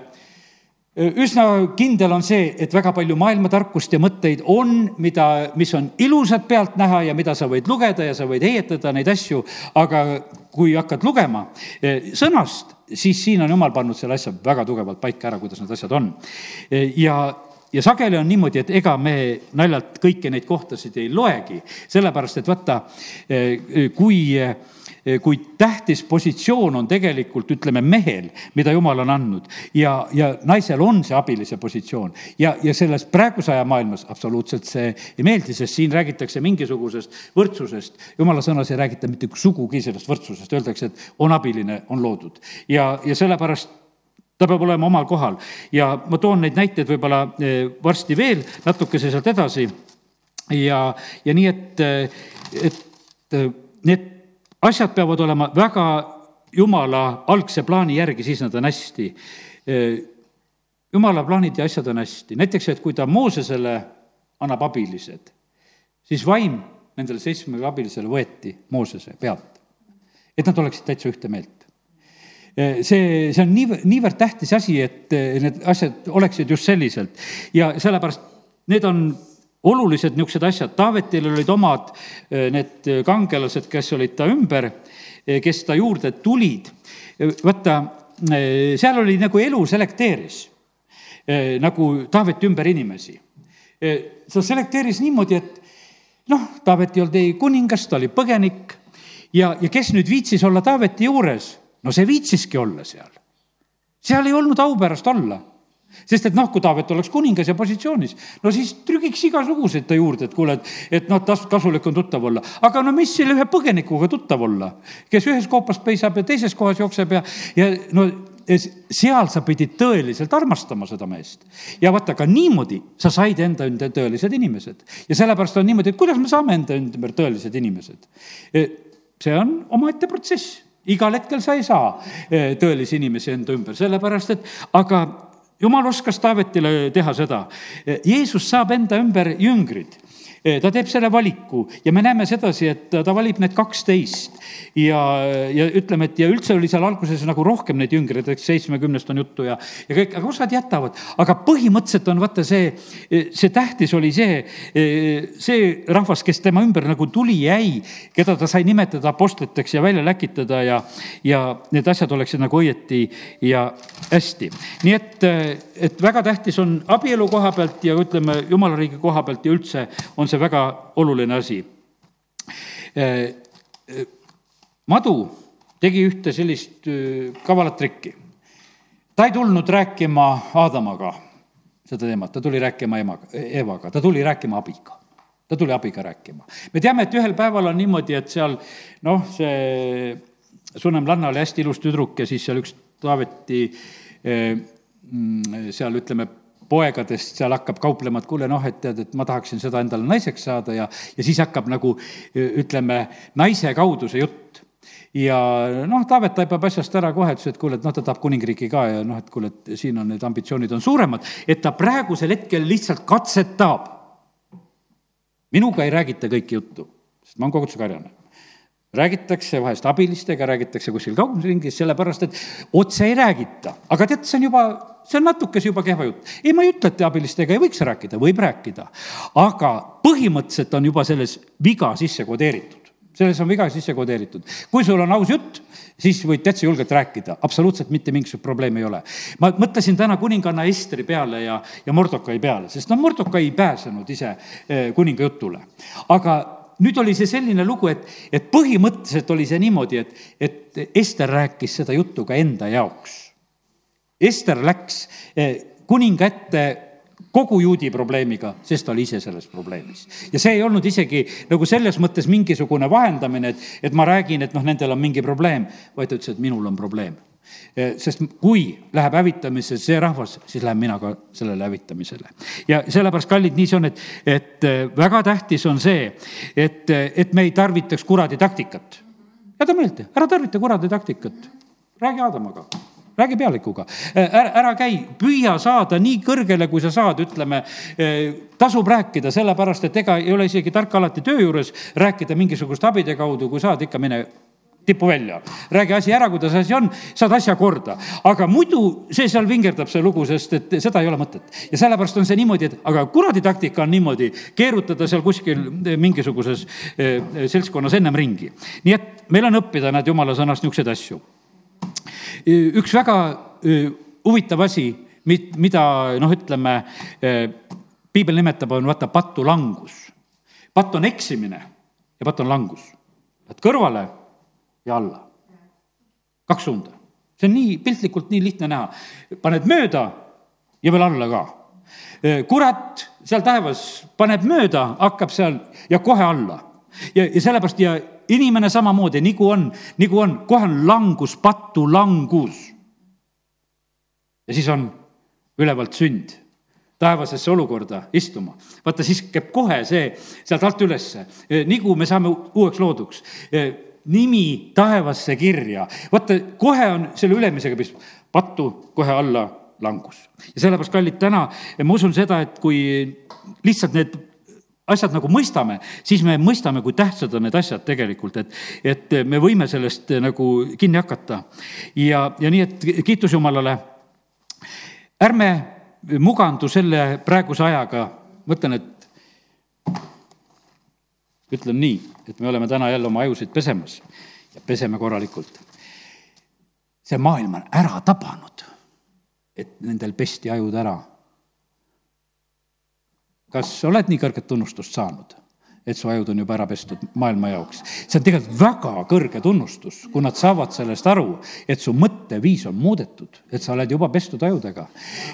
üsna kindel on see, et väga palju maailmatarkust ja mõtteid on, mida, mis on ilusad pealtnäha ja mida sa võid lugeda ja sa võid heietada neid asju, aga kui hakkad lugema eh, sõnast, siis siin on jumal pannud selle asja väga tugevalt paika ära, kuidas need asjad on. Eh, ja ja sageli on niimoodi, et ega me naljalt kõiki neid kohtasid ei loegi, sellepärast et vaata, eh, kui Eh, kui tähtis positsioon on tegelikult, ütleme, mehel, mida jumal on andnud ja, ja naisel on see abilise positsioon ja, ja selles praeguse aja maailmas absoluutselt see ei meeldi, sest siin räägitakse mingisugusest võrdsusest. jumala sõnas ei räägita mitte sugugi sellest võrdsusest, öeldakse, et on abiline, on loodud. Ja, ja sellepärast ta peab olema omal kohal ja ma toon neid näiteid võib-olla varsti veel natukese sealt edasi. ja, ja nii, et, et need asjad peavad olema väga jumala algse plaani järgi, siis nad on hästi. jumala plaanid ja asjad on hästi, näiteks, et kui ta Moosesele annab abilised, siis vaim nendele seitsmele abilisele võeti Moosese pealt, et nad oleksid täitsa ühte meelt see, see on nii, niivõrd tähtis asi, et need asjad oleksid just selliselt ja sellepärast need on olulised niisugused asjad, Taavetil olid omad need kangelased, kes olid ta ümber Eh, kes ta juurde tulid. Eh, vaata, eh, seal oli nagu elu selekteeris nagu Taaveti ümber inimesi. ta selekteeris niimoodi, et noh, Taavet ei olnud ei kuningas, ta oli põgenik ja, ja kes nüüd viitsis olla Taaveti juures, no see viitsiski olla seal. seal ei olnud aupärast olla sest et noh, kui Taavet oleks kuningas ja positsioonis, no siis trügiks igasuguseid ta juurde, et kuule, et, et noh, tas-, kasulik on tuttav olla. aga no mis selle ühe põgenikuga tuttav olla, kes ühes koopas peisab ja teises kohas jookseb ja, ja no seal sa pidid tõeliselt armastama seda meest. ja vaata, ka niimoodi sa said enda ümber tõelised inimesed. ja sellepärast on niimoodi, et kuidas me saame enda ümber tõelised inimesed. E, see on omaette protsess igal hetkel sa ei saa e, tõelisi inimesi enda ümber, sellepärast et aga jumal oskas Taavetile teha seda. Jeesus saab enda ümber jüngrid ta teeb selle valiku ja me näeme sedasi, et ta valib need kaksteist ja, ja ütleme, et ja üldse oli seal alguses nagu rohkem neid jüngreid, eks seitsmekümnest on juttu ja, ja kõik, aga osad jätavad. aga põhimõtteliselt on vaata see, see tähtis oli see, see rahvas, kes tema ümber nagu tuli, jäi, keda ta sai nimetada apostliteks ja välja läkitada ja, ja need asjad oleksid nagu õieti ja hästi. nii et, et väga tähtis on abielu koha pealt ja ütleme, jumala riigi koha pealt ja üldse on see väga oluline asi. Äh, äh, madu tegi ühte sellist äh, kavalat trikki. ta ei tulnud rääkima Aadamaga seda teemat, ta tuli rääkima emaga, Evaga, ta tuli rääkima abiga ta tuli abiga rääkima. me teame, et ühel päeval on niimoodi, et seal noh, see Sunem-Lanna oli hästi ilus tüdruk ja siis seal üks Taaveti mm, seal ütleme, poegadest seal hakkab kauplema, et kuule noh, et tead, et ma tahaksin seda endale naiseks saada ja, ja siis hakkab nagu ütleme, naise kaudu see jutt ja noh, Taavet taipab asjast ära kohe, ütles, et kuule, et noh, ta tahab kuningriiki ka ja noh, et kuule, et siin on need ambitsioonid on suuremad, et ta praegusel hetkel lihtsalt katsetab. minuga ei räägita kõike juttu, sest ma olen koguduse karjane räägitakse vahest abilistega, räägitakse kuskil kaugusringis, sellepärast et otse ei räägita. aga tead, see on juba see on natukese juba kehva jutt. ei, ma ei ütle, et abilistega ei võiks rääkida, võib rääkida. aga põhimõtteliselt on juba selles viga sisse kodeeritud selles on viga sisse kodeeritud. kui sul on aus jutt, siis võid täitsa julgelt rääkida, absoluutselt mitte mingisugust probleemi ei ole. ma mõtlesin täna kuninganna Esteri peale ja, ja Mordokai peale, sest no Mordokai ei pääsenud ise eh, kuninga jutule. aga nüüd oli see selline lugu, et, et põhimõtteliselt oli see niimoodi, et, et Ester rääkis seda juttu ka enda jaoks Ester läks eh, kuninga ette kogu juudi probleemiga, sest ta oli ise selles probleemis. ja see ei olnud isegi nagu selles mõttes mingisugune vahendamine, et, et ma räägin, et noh, nendel on mingi probleem, vaid ta ütles, et minul on probleem. Eh, sest kui läheb hävitamisele see rahvas, siis lähen mina ka sellele hävitamisele. ja sellepärast, kallid, nii see on, et, et eh, väga tähtis on see, et, et me ei tarvitaks kuradi taktikat. jäta meelde, ära tarvita kuradi taktikat, räägi Aadamaga räägi pealikuga, ära, ära käi, püüa saada nii kõrgele, kui sa saad, ütleme, tasub rääkida, sellepärast et ega ei ole isegi tark alati töö juures rääkida mingisuguste abide kaudu, kui saad, ikka mine tipu välja. räägi asi ära, kuidas asi on, saad asja korda. aga muidu see seal vingerdab, see lugu, sest et seda ei ole mõtet. ja sellepärast on see niimoodi, et aga kuradi taktika on niimoodi, keerutada seal kuskil mingisuguses seltskonnas ennem ringi. nii et meil on õppida, näed, jumala sõnast niisuguseid asju üks väga huvitav asi, mida noh, ütleme, piibel nimetab, on vaata patulangus. patt on eksimine ja patt on langus. Lähed kõrvale ja alla. kaks suunda. see on nii piltlikult nii lihtne näha. paned mööda ja veel alla ka. kurat seal taevas paneb mööda, hakkab seal ja kohe alla. ja, ja sellepärast ja inimene samamoodi, nagu on, nagu on, kohe on langus, patulangus. ja siis on ülevalt sünd taevasesse olukorda istuma. vaata, siis käib kohe see sealt alt ülesse, nii kui me saame uueks looduks nimi taevasse kirja. vaata, kohe on selle ülemisega pist-, pattu kohe alla langus. ja sellepärast, kallid, täna ma usun seda, et kui lihtsalt need asjad nagu mõistame, siis me mõistame, kui tähtsad on need asjad tegelikult, et, et me võime sellest nagu kinni hakata. ja, ja nii, et kiitus Jumalale. ärme mugandu selle praeguse ajaga, mõtlen, et ütlen nii, et me oleme täna jälle oma ajusid pesemas ja peseme korralikult. see maailm on ära tabanud, et nendel pesti ajud ära. kas oled nii kõrget tunnustust saanud? et su ajud on juba ära pestud maailma jaoks. see on tegelikult väga kõrge tunnustus, kui nad saavad sellest aru, et su mõtteviis on muudetud, et sa oled juba pestud ajudega.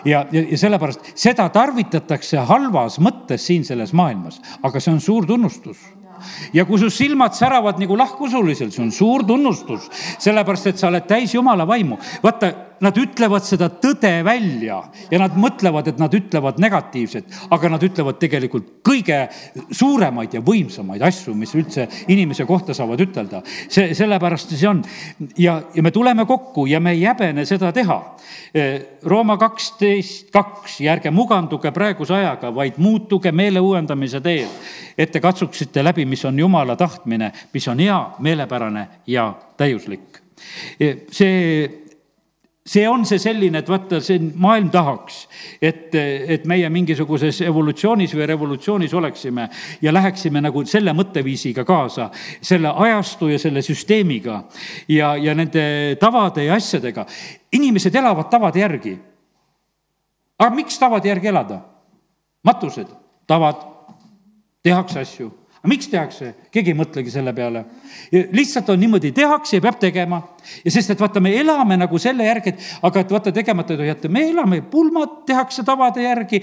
ja, ja, ja sellepärast seda tarvitatakse halvas mõttes siin selles maailmas, aga see on suur tunnustus ja kui su silmad säravad nagu lahkusulisel, see on suur tunnustus, sellepärast et sa oled täis Jumala vaimu. vaata, nad ütlevad seda tõde välja ja nad mõtlevad, et nad ütlevad negatiivset, aga nad ütlevad tegelikult kõige suuremaid ja võimsamaid asju, mis üldse inimese kohta saavad ütelda. see, sellepärast see on ja, ja me tuleme kokku ja me ei häbene seda teha. Rooma kaksteist, kaks ja ärge muganduge praeguse ajaga, vaid muutuge meele uuendamise teel, et te katsuksite läbi, mis on Jumala tahtmine, mis on hea, meelepärane ja täiuslik. see see on see selline, et vaata, see maailm tahaks, et, et meie mingisuguses evolutsioonis või revolutsioonis oleksime ja läheksime nagu selle mõtteviisiga kaasa, selle ajastu ja selle süsteemiga ja, ja nende tavade ja asjadega. inimesed elavad tavade järgi. aga miks tavade järgi elada? matused, tavad, tehakse asju aga miks tehakse, keegi ei mõtlegi selle peale. lihtsalt on niimoodi, tehakse ja peab tegema. ja sest, et vaata, me elame nagu selle järgi, et aga et vaata, tegemata ei tohi jätta, me elame, pulmad tehakse tavade järgi.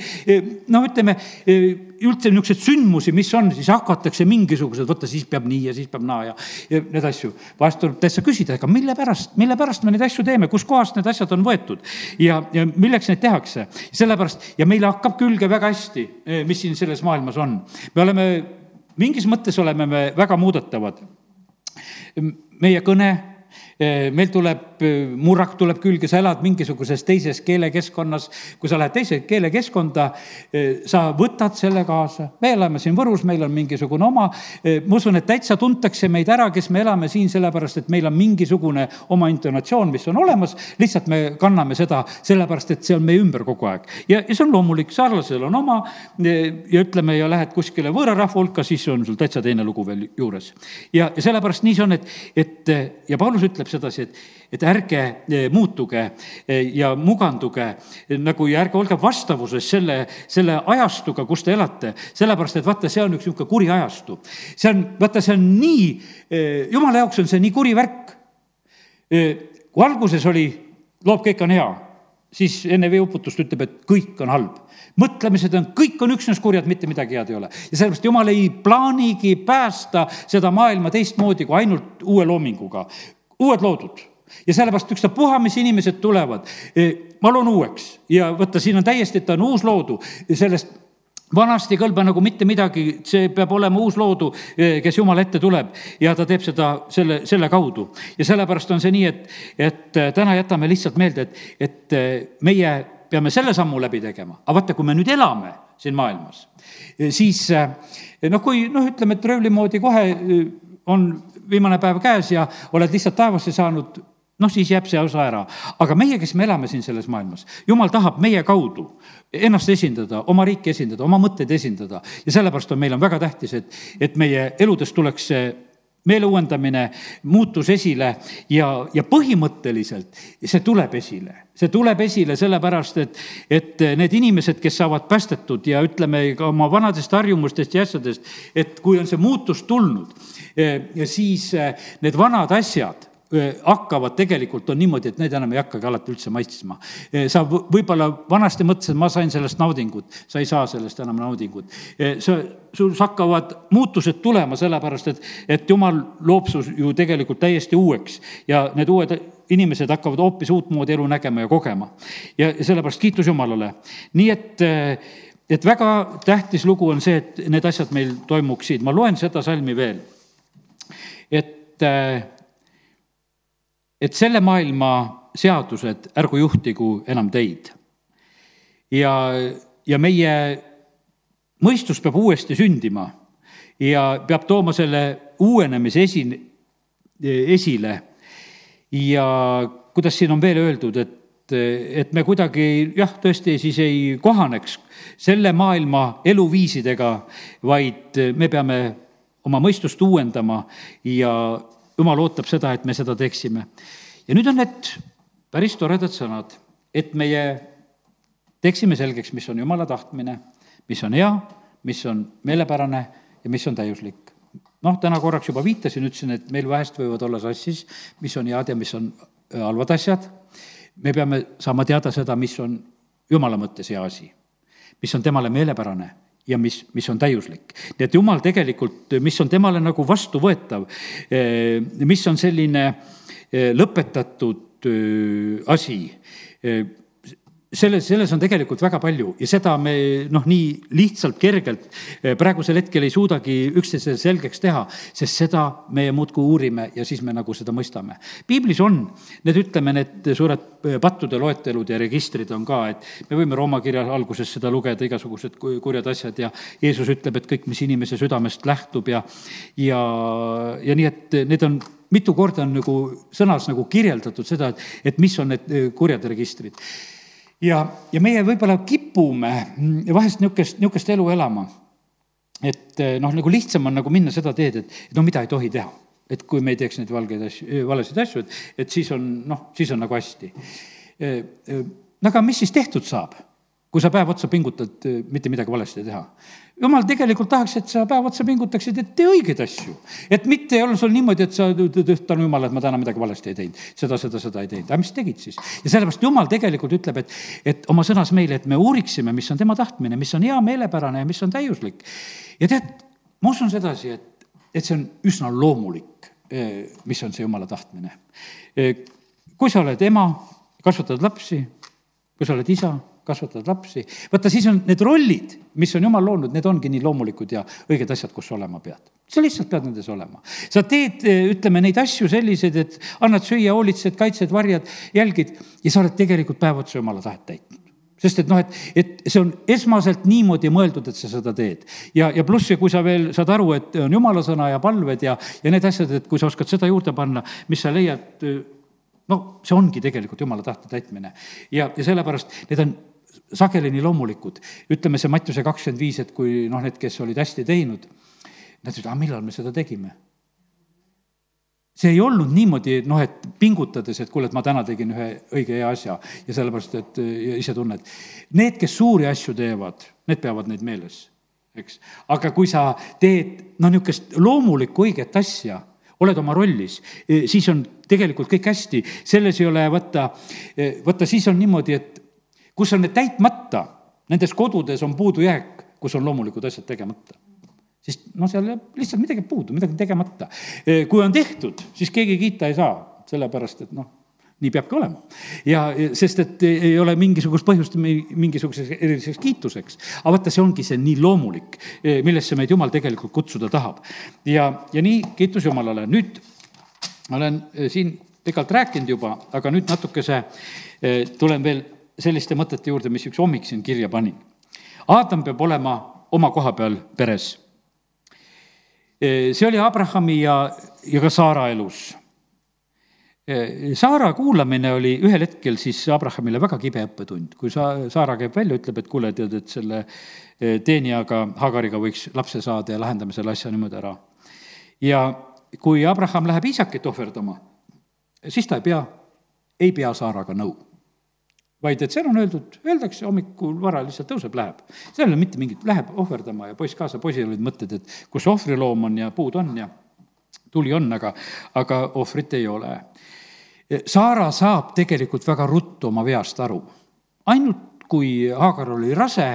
noh, ütleme üldse niisuguseid sündmusi, mis on, siis hakatakse mingisugused, vaata, siis peab nii ja siis peab naa ja, ja need asju. vahest tuleb täitsa küsida, aga mille pärast, mille pärast me neid asju teeme, kuskohast need asjad on võetud ja, ja milleks neid tehakse. sellepärast ja meile hakkab külge väga hästi, mis siin selles maailmas on. me oleme mingis mõttes oleme me väga muudetavad. meie kõne meil tuleb, eh, murrak tuleb külge, sa elad mingisuguses teises keelekeskkonnas. kui sa lähed teise keelekeskkonda, eh, sa võtad selle kaasa. me elame siin Võrus, meil on mingisugune oma, ma usun, et täitsa tuntakse meid ära, kes me elame siin, sellepärast et meil on mingisugune oma intonatsioon, mis on olemas. lihtsalt me kanname seda sellepärast, et see on meie ümber kogu aeg. ja, ja see on loomulik, saarlasel on oma ja ütleme, ja lähed kuskile võõra rahva hulka, siis on sul täitsa teine lugu veel juures. ja, ja sellepärast nii see on, et, et ja Paulus ütleb sedasi, et, et ärge eh, muutuge eh, ja muganduge eh, nagu ja ärge olge vastavuses selle, selle ajastuga, kus te elate. sellepärast, et vaata, see on üks niisugune kuri ajastu. see on, vaata, see on nii, jumala jaoks on see nii kuri värk. kui alguses oli, loob, kõik on hea, siis enne veeuputust ütleb, et kõik on halb mõtlemised on, kõik on üksnes kurjad, mitte midagi head ei ole. ja sellepärast jumal ei plaanigi päästa seda maailma teistmoodi kui ainult uue loominguga uued loodud. Ja sellepärast ükstapuha, mis inimesed tulevad, eh, ma loon uueks. Ja vaata, siin on täiesti, et ta on uus loodu, sellest vanast ei kõlba nagu mitte midagi, see peab olema uus loodu, eh, kes Jumala ette tuleb. Ja ta teeb seda selle, selle kaudu. ja sellepärast on see nii, et, et eh, täna jätame lihtsalt meelde, et, et meie peame selle sammu läbi tegema, aga vaata, kui me nüüd elame siin maailmas, siis noh, kui noh, ütleme, et röövli moodi kohe on viimane päev käes ja oled lihtsalt taevasse saanud, noh, siis jääb see osa ära. aga meie, kes me elame siin selles maailmas, jumal tahab meie kaudu ennast esindada, oma riiki esindada, oma mõtteid esindada ja sellepärast on, meil on väga tähtis, et, et meie eludest tuleks see meele uuendamine, muutus esile ja, ja põhimõtteliselt see tuleb esile. see tuleb esile sellepärast, et, et need inimesed, kes saavad päästetud ja ütleme ka oma vanadest harjumustest ja asjadest, et kui on see muutus tulnud, eh, siis eh, need vanad asjad hakkavad tegelikult, on niimoodi, et need enam ei hakkagi alati üldse maitsma. sa võib-olla vanasti mõtlesid, ma sain sellest naudingut, sa ei saa sellest enam naudingut. sa, sul hakkavad muutused tulema, sellepärast et, et jumal loob su ju tegelikult täiesti uueks ja need uued inimesed hakkavad hoopis uutmoodi elu nägema ja kogema. ja sellepärast kiitus Jumalale. nii et, et väga tähtis lugu on see, et need asjad meil toimuksid. ma loen seda salmi veel. et, et selle maailma seadused ärgu juhtigu enam teid. ja, ja meie mõistus peab uuesti sündima ja peab tooma selle uuenemise esi, esile. ja kuidas siin on veel öeldud, et, et me kuidagi jah, tõesti siis ei kohaneks selle maailma eluviisidega, vaid me peame oma mõistust uuendama ja jumal ootab seda, et me seda teeksime. ja nüüd on need päris toredad sõnad, et meie teeksime selgeks, mis on jumala tahtmine, mis on hea, mis on meelepärane ja mis on täiuslik. noh, täna korraks juba viitasin, ütlesin, et meil vahest võivad olla sassis, mis on head ja mis on äh, halvad asjad. me peame saama teada seda, mis on jumala mõttes hea asi, mis on temale meelepärane ja mis, mis on täiuslik. nii et jumal tegelikult, mis on temale nagu vastuvõetav, äh, mis on selline äh, lõpetatud asi selles, selles on tegelikult väga palju ja seda me noh, nii lihtsalt, kergelt praegusel hetkel ei suudagi üksteisele selgeks teha, sest seda me muudkui uurime ja siis me nagu seda mõistame. piiblis on need, ütleme, need suured pattude loetelud ja registrid on ka, et me võime Rooma kirja alguses seda lugeda, igasugused kurjad asjad ja Jeesus ütleb, et kõik, mis inimese südamest lähtub ja, ja, ja nii, et need on mitu korda on nagu sõnas nagu kirjeldatud seda, et, et mis on need eh, kurjad registrid. Ja, ja meie võib-olla kipume vahest niisugust, niisugust elu elama. et eh, noh, nagu lihtsam on nagu minna seda teed, et, et no mida ei tohi teha. et kui me ei teeks neid valgeid asju, eh, valesid asju, et, et siis on noh, siis on nagu hästi. no aga mis siis tehtud saab, kui sa päev otsa pingutad mitte midagi valesti teha? Jumal tegelikult tahaks, et sa päev otsa pingutaksid, et tee õigeid asju. et mitte ei ole sul niimoodi, et sa, tänu jumala, et ma täna midagi valesti ei teinud, seda, seda, seda ei teinud, aga mis tegid siis? ja sellepärast jumal tegelikult ütleb, et, et oma sõnas meile, et me uuriksime, mis on tema tahtmine, mis on hea, meelepärane ja mis on täiuslik. ja tead, ma usun sedasi, et, et see on üsna loomulik, eh, mis on see jumala tahtmine. Eh, kui sa oled ema, kasvatad lapsi, kui sa oled isa kasvatad lapsi. vaata, siis on need rollid, mis on jumal loonud, need ongi nii loomulikud ja õiged asjad, kus sa olema pead. sa lihtsalt pead nendes olema. sa teed, ütleme, neid asju selliseid, et annad süüa, hoolitsed, kaitsed, varjad, jälgid ja sa oled tegelikult päev otsa jumala tahet täitnud sest et noh, et, et see on esmaselt niimoodi mõeldud, et sa seda teed. ja, ja pluss, kui sa veel saad aru, et on jumala sõna ja palved ja, ja need asjad, et kui sa oskad seda juurde panna, mis sa leiad, no see ongi tegelikult jumala tahte täitmine. ja, ja sellepärast need on sageli nii loomulikud. ütleme see Mattiuse kakskümmend viis, et kui noh, need, kes olid hästi teinud, nad ütlesid, aga millal me seda tegime? see ei olnud niimoodi, et noh, et pingutades, et kuule, et ma täna tegin ühe õige hea asja ja sellepärast, et ise tunned. Need, kes suuri asju teevad, need peavad neid meeles, eks. aga kui sa teed noh, niisugust loomulikku õiget asja, oled oma rollis, siis on tegelikult kõik hästi, selles ei ole, vaata, vaata, siis on niimoodi, et kus on need täitmata, nendes kodudes on puudujääk, kus on loomulikud asjad tegemata sest noh, seal lihtsalt midagi puudu, midagi tegemata. kui on tehtud, siis keegi kiita ei saa, sellepärast et noh, nii peabki olema. ja sest, et ei ole mingisugust põhjust mingisuguseks eriliseks kiituseks. aga vaata, see ongi see nii loomulik, millesse meid Jumal tegelikult kutsuda tahab. ja, ja nii kiitus Jumalale, nüüd olen siin pikalt rääkinud juba, aga nüüd natukese tulen veel selliste mõtete juurde, mis üks hommik siin kirja panin. Aadam peab olema oma koha peal peres. see oli Abrahami ja, ja ka Saara elus. Saara kuulamine oli ühel hetkel siis Abrahamile väga kibe õppetund, kui sa, Saara käib välja, ütleb, et kuule, tead, et selle eh, teenijaga, Hagariga võiks lapse saada ja lahendame selle asja niimoodi ära. ja kui Abraham läheb isakit ohverdama, siis ta ei pea, ei pea Saaraga nõu vaid et seal on öeldud, öeldakse hommikul vara lihtsalt tõuseb, läheb. seal ei ole mitte mingit, läheb ohverdama ja poiss kaasa, poisil olid mõtted, et kus ohvriloom on ja puud on ja tuli on, aga, aga ohvrit ei ole. Saara saab tegelikult väga ruttu oma veast aru. ainult kui Haagar oli rase,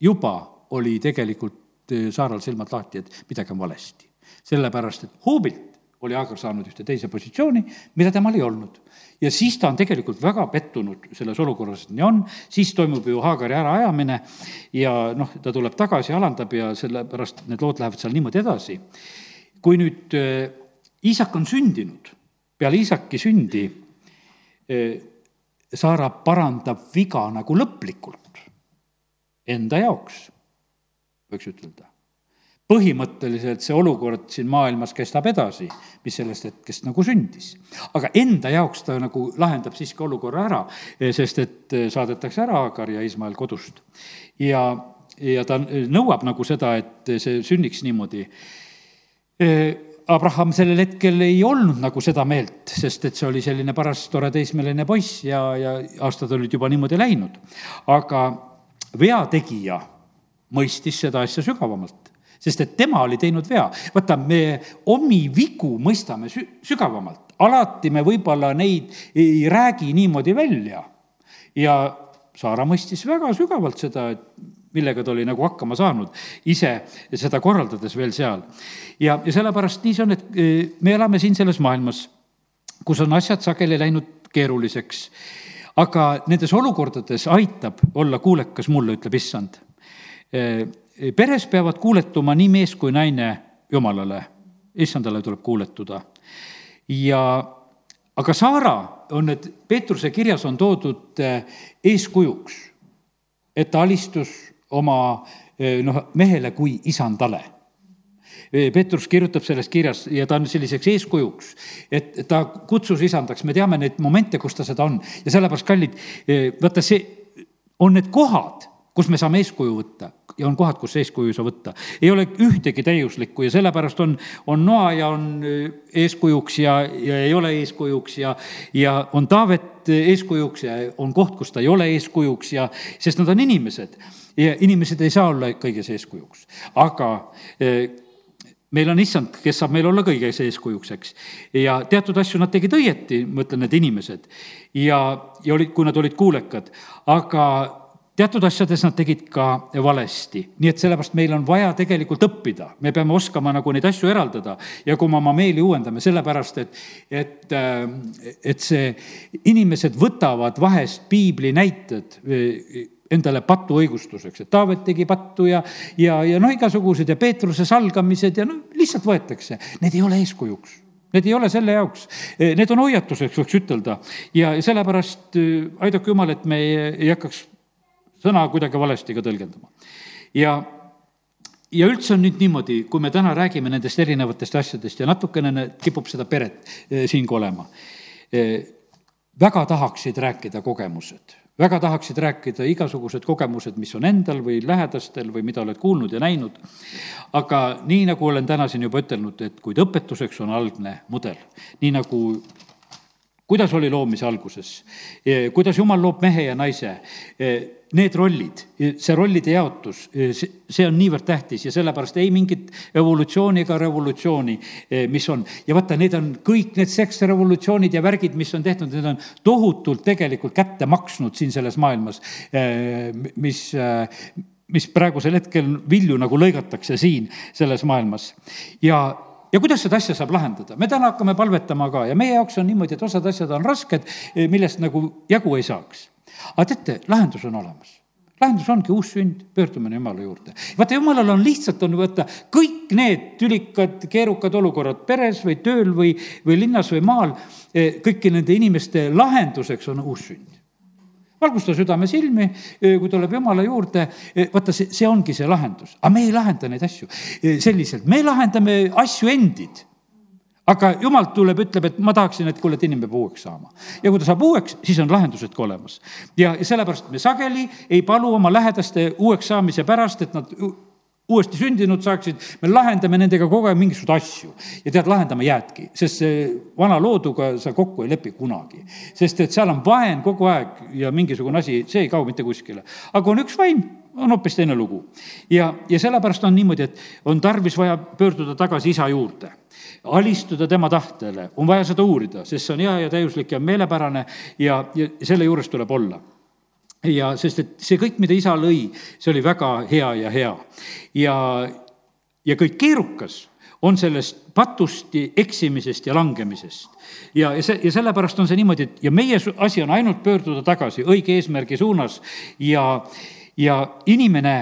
juba oli tegelikult Saaral silmad lahti, et midagi on valesti. sellepärast, et hoobilt oli Aagar saanud ühte teise positsiooni, mida temal ei olnud. Ja siis ta on tegelikult väga pettunud selles olukorras, et nii on, siis toimub ju Haagari äraajamine ja noh, ta tuleb tagasi, alandab ja sellepärast need lood lähevad seal niimoodi edasi. kui nüüd Iisak on sündinud, peale Iisaki sündi Saara parandab viga nagu lõplikult enda jaoks, võiks ütelda põhimõtteliselt see olukord siin maailmas kestab edasi, mis sellest hetkest nagu sündis. aga enda jaoks ta nagu lahendab siiski olukorra ära, sest et saadetakse ära Agar ja Ismael kodust. ja, ja ta nõuab nagu seda, et see sünniks niimoodi. Abraham sellel hetkel ei olnud nagu seda meelt, sest et see oli selline paras tore teismeline poiss ja, ja aastad olid juba niimoodi läinud. aga veategija mõistis seda asja sügavamalt sest et tema oli teinud vea. vaata, me omi vigu mõistame sü-, sügavamalt, alati me võib-olla neid ei räägi niimoodi välja. ja Saara mõistis väga sügavalt seda, et millega ta oli nagu hakkama saanud, ise seda korraldades veel seal. ja, ja sellepärast nii see on, et e, me elame siin selles maailmas, kus on asjad sageli läinud keeruliseks. aga nendes olukordades aitab olla kuulekas mulle, ütleb issand e, peres peavad kuuletuma nii mees kui naine Jumalale, issandale tuleb kuuletuda. ja aga Saara on need, Peetruse kirjas on toodud eh, eeskujuks, et ta alistus oma eh, noh, mehele kui isandale. Eh, Peetrus kirjutab selles kirjas ja ta on selliseks eeskujuks, et ta kutsus isandaks, me teame neid momente, kus ta seda on. Ja sellepärast, kallid, vaata see on need kohad, kus me saame eeskuju võtta ja on kohad, kus eeskuju ei saa võtta. ei ole ühtegi täiuslikku ja sellepärast on, on Noa ja on äh, eeskujuks ja, ja ei ole eeskujuks ja, ja on Taavet eeskujuks ja on koht, kus ta ei ole eeskujuks ja, sest nad on inimesed. ja inimesed ei saa olla kõiges eeskujuks, aga äh, meil on issand, kes saab meil olla kõiges eeskujuks, eks. ja teatud asju nad tegid õieti, ma ütlen, need inimesed. ja, ja olid, kui nad olid kuulekad, aga teatud asjades nad tegid ka valesti, nii et sellepärast meil on vaja tegelikult õppida, me peame oskama nagu neid asju eraldada. Ja kui me oma meeli uuendame, sellepärast et, et, äh, et see, inimesed võtavad vahest piibli näited äh, endale patu õigustuseks, et Taavet tegi pattu ja, ja, ja noh, igasugused ja Peetruse salgamised ja noh, lihtsalt võetakse, need ei ole eeskujuks. Need ei ole selle jaoks, need on hoiatuseks, võiks ütelda. ja sellepärast äh, aidake jumal, et me ei, hakkaks sõna kuidagi valesti ka tõlgendama. ja, ja üldse on nüüd niimoodi, kui me täna räägime nendest erinevatest asjadest ja natukene kipub seda peret eh, siin ka olema. Eh, väga tahaksid rääkida kogemused väga tahaksid rääkida igasugused kogemused, mis on endal või lähedastel või mida oled kuulnud ja näinud. aga nii, nagu olen täna siin juba ütelnud, et kuid õpetuseks on algne mudel, nii nagu kuidas oli loomise alguses, eh, kuidas jumal loob mehe ja naise need rollid, see rollide jaotus, see on niivõrd tähtis ja sellepärast ei mingit evolutsiooni ega revolutsiooni, eh, mis on. ja vaata, need on kõik need seksrevolutsioonid ja värgid, mis on tehtud, need on tohutult tegelikult kätte maksnud siin selles maailmas, eh, mis eh, mis praegusel hetkel vilju nagu lõigatakse siin selles maailmas. ja, ja kuidas seda asja saab lahendada? me täna hakkame palvetama ka ja meie jaoks on niimoodi, et osad asjad on rasked, millest nagu jagu ei saaks aga teate, lahendus on olemas lahendus ongi uus sünd, pöördumine Jumala juurde. vaata, Jumalal on lihtsalt, on võtta kõik need tülikad, keerukad olukorrad peres või tööl või, või linnas või maal, eh, kõiki nende inimeste lahenduseks on uus sünd. valgusta südame silmi, eh, kui tuleb Jumala juurde, eh, vaata, see, see ongi see lahendus. aga me ei lahenda neid asju selliselt, me lahendame asju endid aga jumal tuleb, ütleb, et ma tahaksin, et kuule, et inimene peab uueks saama. ja kui ta saab uueks, siis on lahendused ka olemas. ja sellepärast me sageli ei palu oma lähedaste uueks saamise pärast, et nad uuesti sündinud saaksid, me lahendame nendega kogu aeg mingisuguseid asju. ja tead, lahendama jäädki, sest see vana looduga sa kokku ei lepi kunagi. sest et seal on vaen kogu aeg ja mingisugune asi, see ei kao mitte kuskile. aga on üks vaim, on hoopis teine lugu. ja, ja sellepärast on niimoodi, et on tarvis vaja pöörduda tagasi isa juurde alistuda tema tahtele, on vaja seda uurida, sest see on hea ja täiuslik ja meelepärane ja, ja selle juures tuleb olla ja sest, et see kõik, mida isa lõi, see oli väga hea ja hea. ja, ja kõik keerukas on sellest patust, eksimisest ja langemisest. ja, ja see, ja sellepärast on see niimoodi, et ja meie asi on ainult pöörduda tagasi õige eesmärgi suunas ja, ja inimene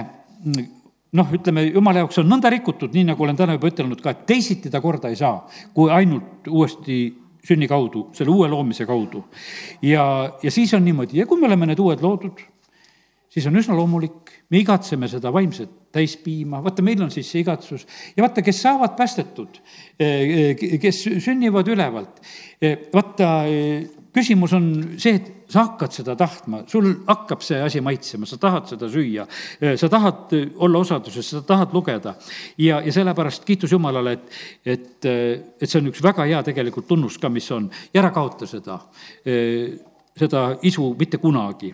noh, ütleme, jumala jaoks on nõnda rikutud, nii nagu olen täna juba ütelnud ka, et teisiti ta korda ei saa, kui ainult uuesti sünni kaudu, selle uue loomise kaudu. ja, ja siis on niimoodi. Ja kui me oleme need uued loodud, siis on üsna loomulik, me igatseme seda vaimset täispiima, vaata, meil on siis see igatsus. Ja vaata, kes saavad päästetud, eh, eh, kes sünnivad ülevalt, eh, vaata, küsimus on see, et sa hakkad seda tahtma, sul hakkab see asi maitsema, sa tahad seda süüa, sa tahad olla osaduses, sa tahad lugeda. ja, ja sellepärast kiitus Jumalale, et, et, et see on üks väga hea tegelikult tunnus ka, mis on, ja ära kaota seda, seda isu mitte kunagi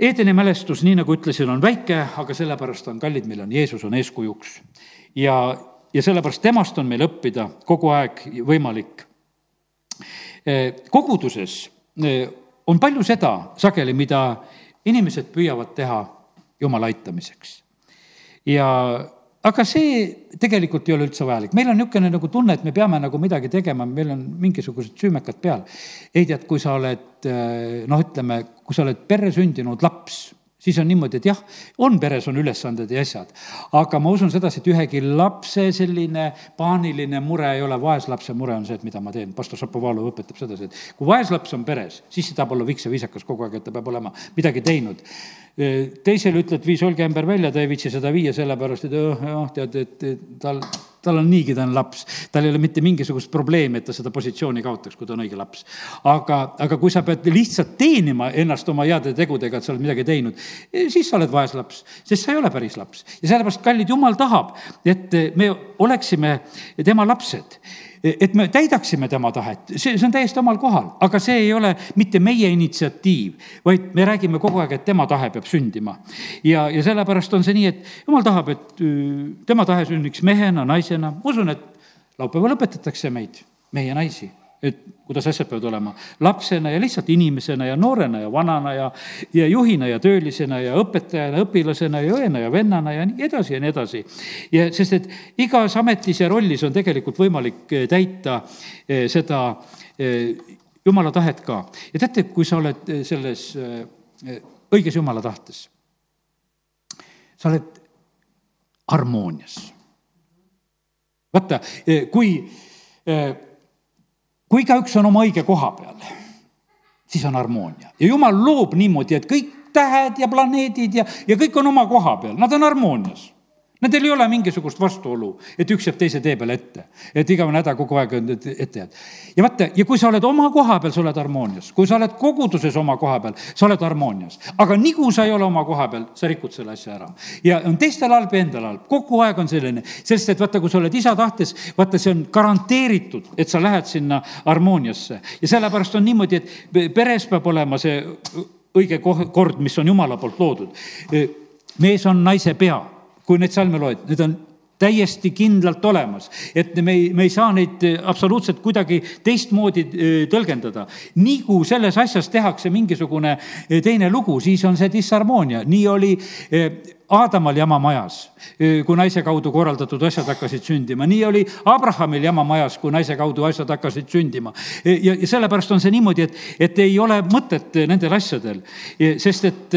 Eedeni mälestus, nii nagu ütlesin, on väike, aga sellepärast on kallid, meil on Jeesus on eeskujuks. ja, ja sellepärast temast on meil õppida kogu aeg võimalik. koguduses on palju seda sageli, mida inimesed püüavad teha Jumala aitamiseks. ja aga see tegelikult ei ole üldse vajalik, meil on niisugune nagu tunne, et me peame nagu midagi tegema, meil on mingisugused süümekad peal. ei tead, kui sa oled noh, ütleme, kui sa oled perre sündinud laps siis on niimoodi, et jah, on peres, on ülesanded ja asjad. aga ma usun sedasi, et ühegi lapse selline paaniline mure ei ole, vaeslapse mure on see, et mida ma teen. pastor Šapovalov õpetab sedasi, et kui vaeslaps on peres, siis ta tahab olla viks ja viisakas kogu aeg, et ta peab olema midagi teinud teisele ütled, vii solgeämber välja, ta ei viitsi seda viia, sellepärast et jah, tead, et tal, tal on niigi, ta on laps. tal ei ole mitte mingisugust probleemi, et ta seda positsiooni kaotaks, kui ta on õige laps. aga, aga kui sa pead lihtsalt teenima ennast oma heade tegudega, et sa oled midagi teinud, siis sa oled vaeslaps, sest sa ei ole päris laps. ja sellepärast, kallid, jumal tahab, et me oleksime tema lapsed et me täidaksime tema tahet, see, see on täiesti omal kohal, aga see ei ole mitte meie initsiatiiv, vaid me räägime kogu aeg, et tema tahe peab sündima. ja, ja sellepärast on see nii, et jumal tahab, et tema tahe sünniks mehena, naisena, ma usun, et laupäeval õpetatakse meid, mehi ja naisi et kuidas asjad peavad olema, lapsena ja lihtsalt inimesena ja noorena ja vanana ja, ja juhina ja töölisena ja õpetajana, õpilasena ja õena ja vennana ja nii edasi ja nii edasi. ja sest, et igas ametis ja rollis on tegelikult võimalik eh, täita eh, seda eh, jumala tahet ka. ja teate, kui sa oled selles õiges jumala tahtes, sa oled harmoonias. vaata, kui kui igaüks on oma õige koha peal, siis on harmoonia. Ja jumal loob niimoodi, et kõik tähed ja planeedid ja, ja kõik on oma koha peal, nad on harmoonias Nendel ei ole mingisugust vastuolu, et üks jääb teise tee peale ette, et igavene häda kogu aeg ette jääd. ja vaata, ja kui sa oled oma koha peal, sa oled harmoonias, kui sa oled koguduses oma koha peal, sa oled harmoonias. aga nii kui sa ei ole oma koha peal, sa rikud selle asja ära. ja on teistel halb ja endal halb, kogu aeg on selline, sest et vaata, kui sa oled isa tahtes, vaata, see on garanteeritud, et sa lähed sinna harmooniasse. ja sellepärast on niimoodi, et peres peab olema see õige kord, mis on jumala poolt loodud. mees on naise pea kui neid salme loed, need on täiesti kindlalt olemas, et me ei, me ei saa neid absoluutselt kuidagi teistmoodi äh, tõlgendada. nii kui selles asjas tehakse mingisugune äh, teine lugu, siis on see disharmoonia, nii oli Aadamal jama majas, kui naise kaudu korraldatud asjad hakkasid sündima, nii oli Abrahamil jama majas, kui naise kaudu asjad hakkasid sündima. ja, ja sellepärast on see niimoodi, et, et ei ole mõtet nendel asjadel, sest et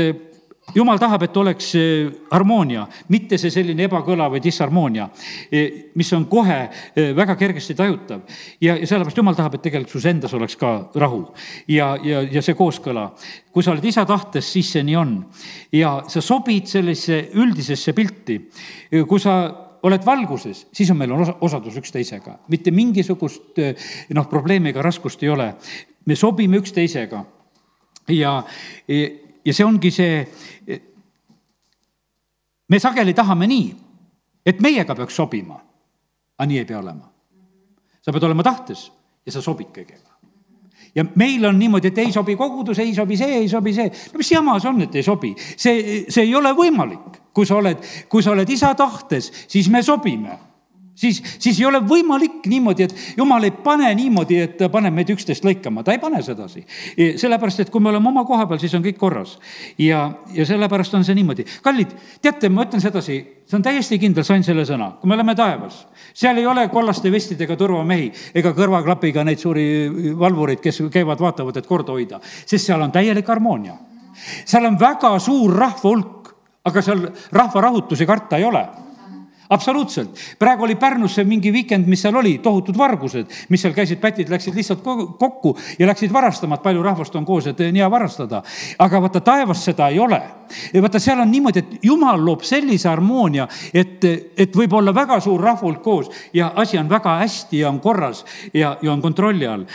jumal tahab, et oleks eh, harmoonia, mitte see selline ebakõla või disharmoonia, eh, mis on kohe eh, väga kergesti tajutav. ja, ja sellepärast jumal tahab, et tegelikult sus endas oleks ka rahu ja, ja, ja see kooskõla. kui sa oled isa tahtes, siis see nii on. ja sa sobid sellisesse üldisesse pilti. kui sa oled valguses, siis on meil osa, osadus üksteisega, mitte mingisugust noh, probleemi ega raskust ei ole. me sobime üksteisega ja, ja see ongi see, me sageli tahame nii, et meiega peaks sobima, aga nii ei pea olema. sa pead olema tahtes ja sa sobid kõigega. ja meil on niimoodi, et ei sobi kogudus, ei sobi see, ei sobi see. no mis jama see on, et ei sobi? see, see ei ole võimalik. kui sa oled, kui sa oled isa tahtes, siis me sobime siis, siis ei ole võimalik niimoodi, et jumal ei pane niimoodi, et ta paneb meid üksteist lõikama, ta ei pane sedasi. sellepärast, et kui me oleme oma koha peal, siis on kõik korras. ja, ja sellepärast on see niimoodi. kallid, teate, ma ütlen sedasi, see on täiesti kindel, sain selle sõna, kui me oleme taevas, seal ei ole kollaste vestidega turvamehi ega kõrvaklapiga neid suuri valvureid, kes käivad, vaatavad, et korda hoida, sest seal on täielik harmoonia. seal on väga suur rahva hulk, aga seal rahva rahutusi karta ei ole absoluutselt. praegu oli Pärnus see mingi vikend, mis seal oli, tohutud vargused, mis seal käisid, pätid läksid lihtsalt kokku ja läksid varastama, et palju rahvast on koos, et nii hea varastada. aga vaata, taevas seda ei ole. vaata, seal on niimoodi, et jumal loob sellise harmoonia, et, et võib olla väga suur rahvahulk koos ja asi on väga hästi ja on korras ja, ja on kontrolli all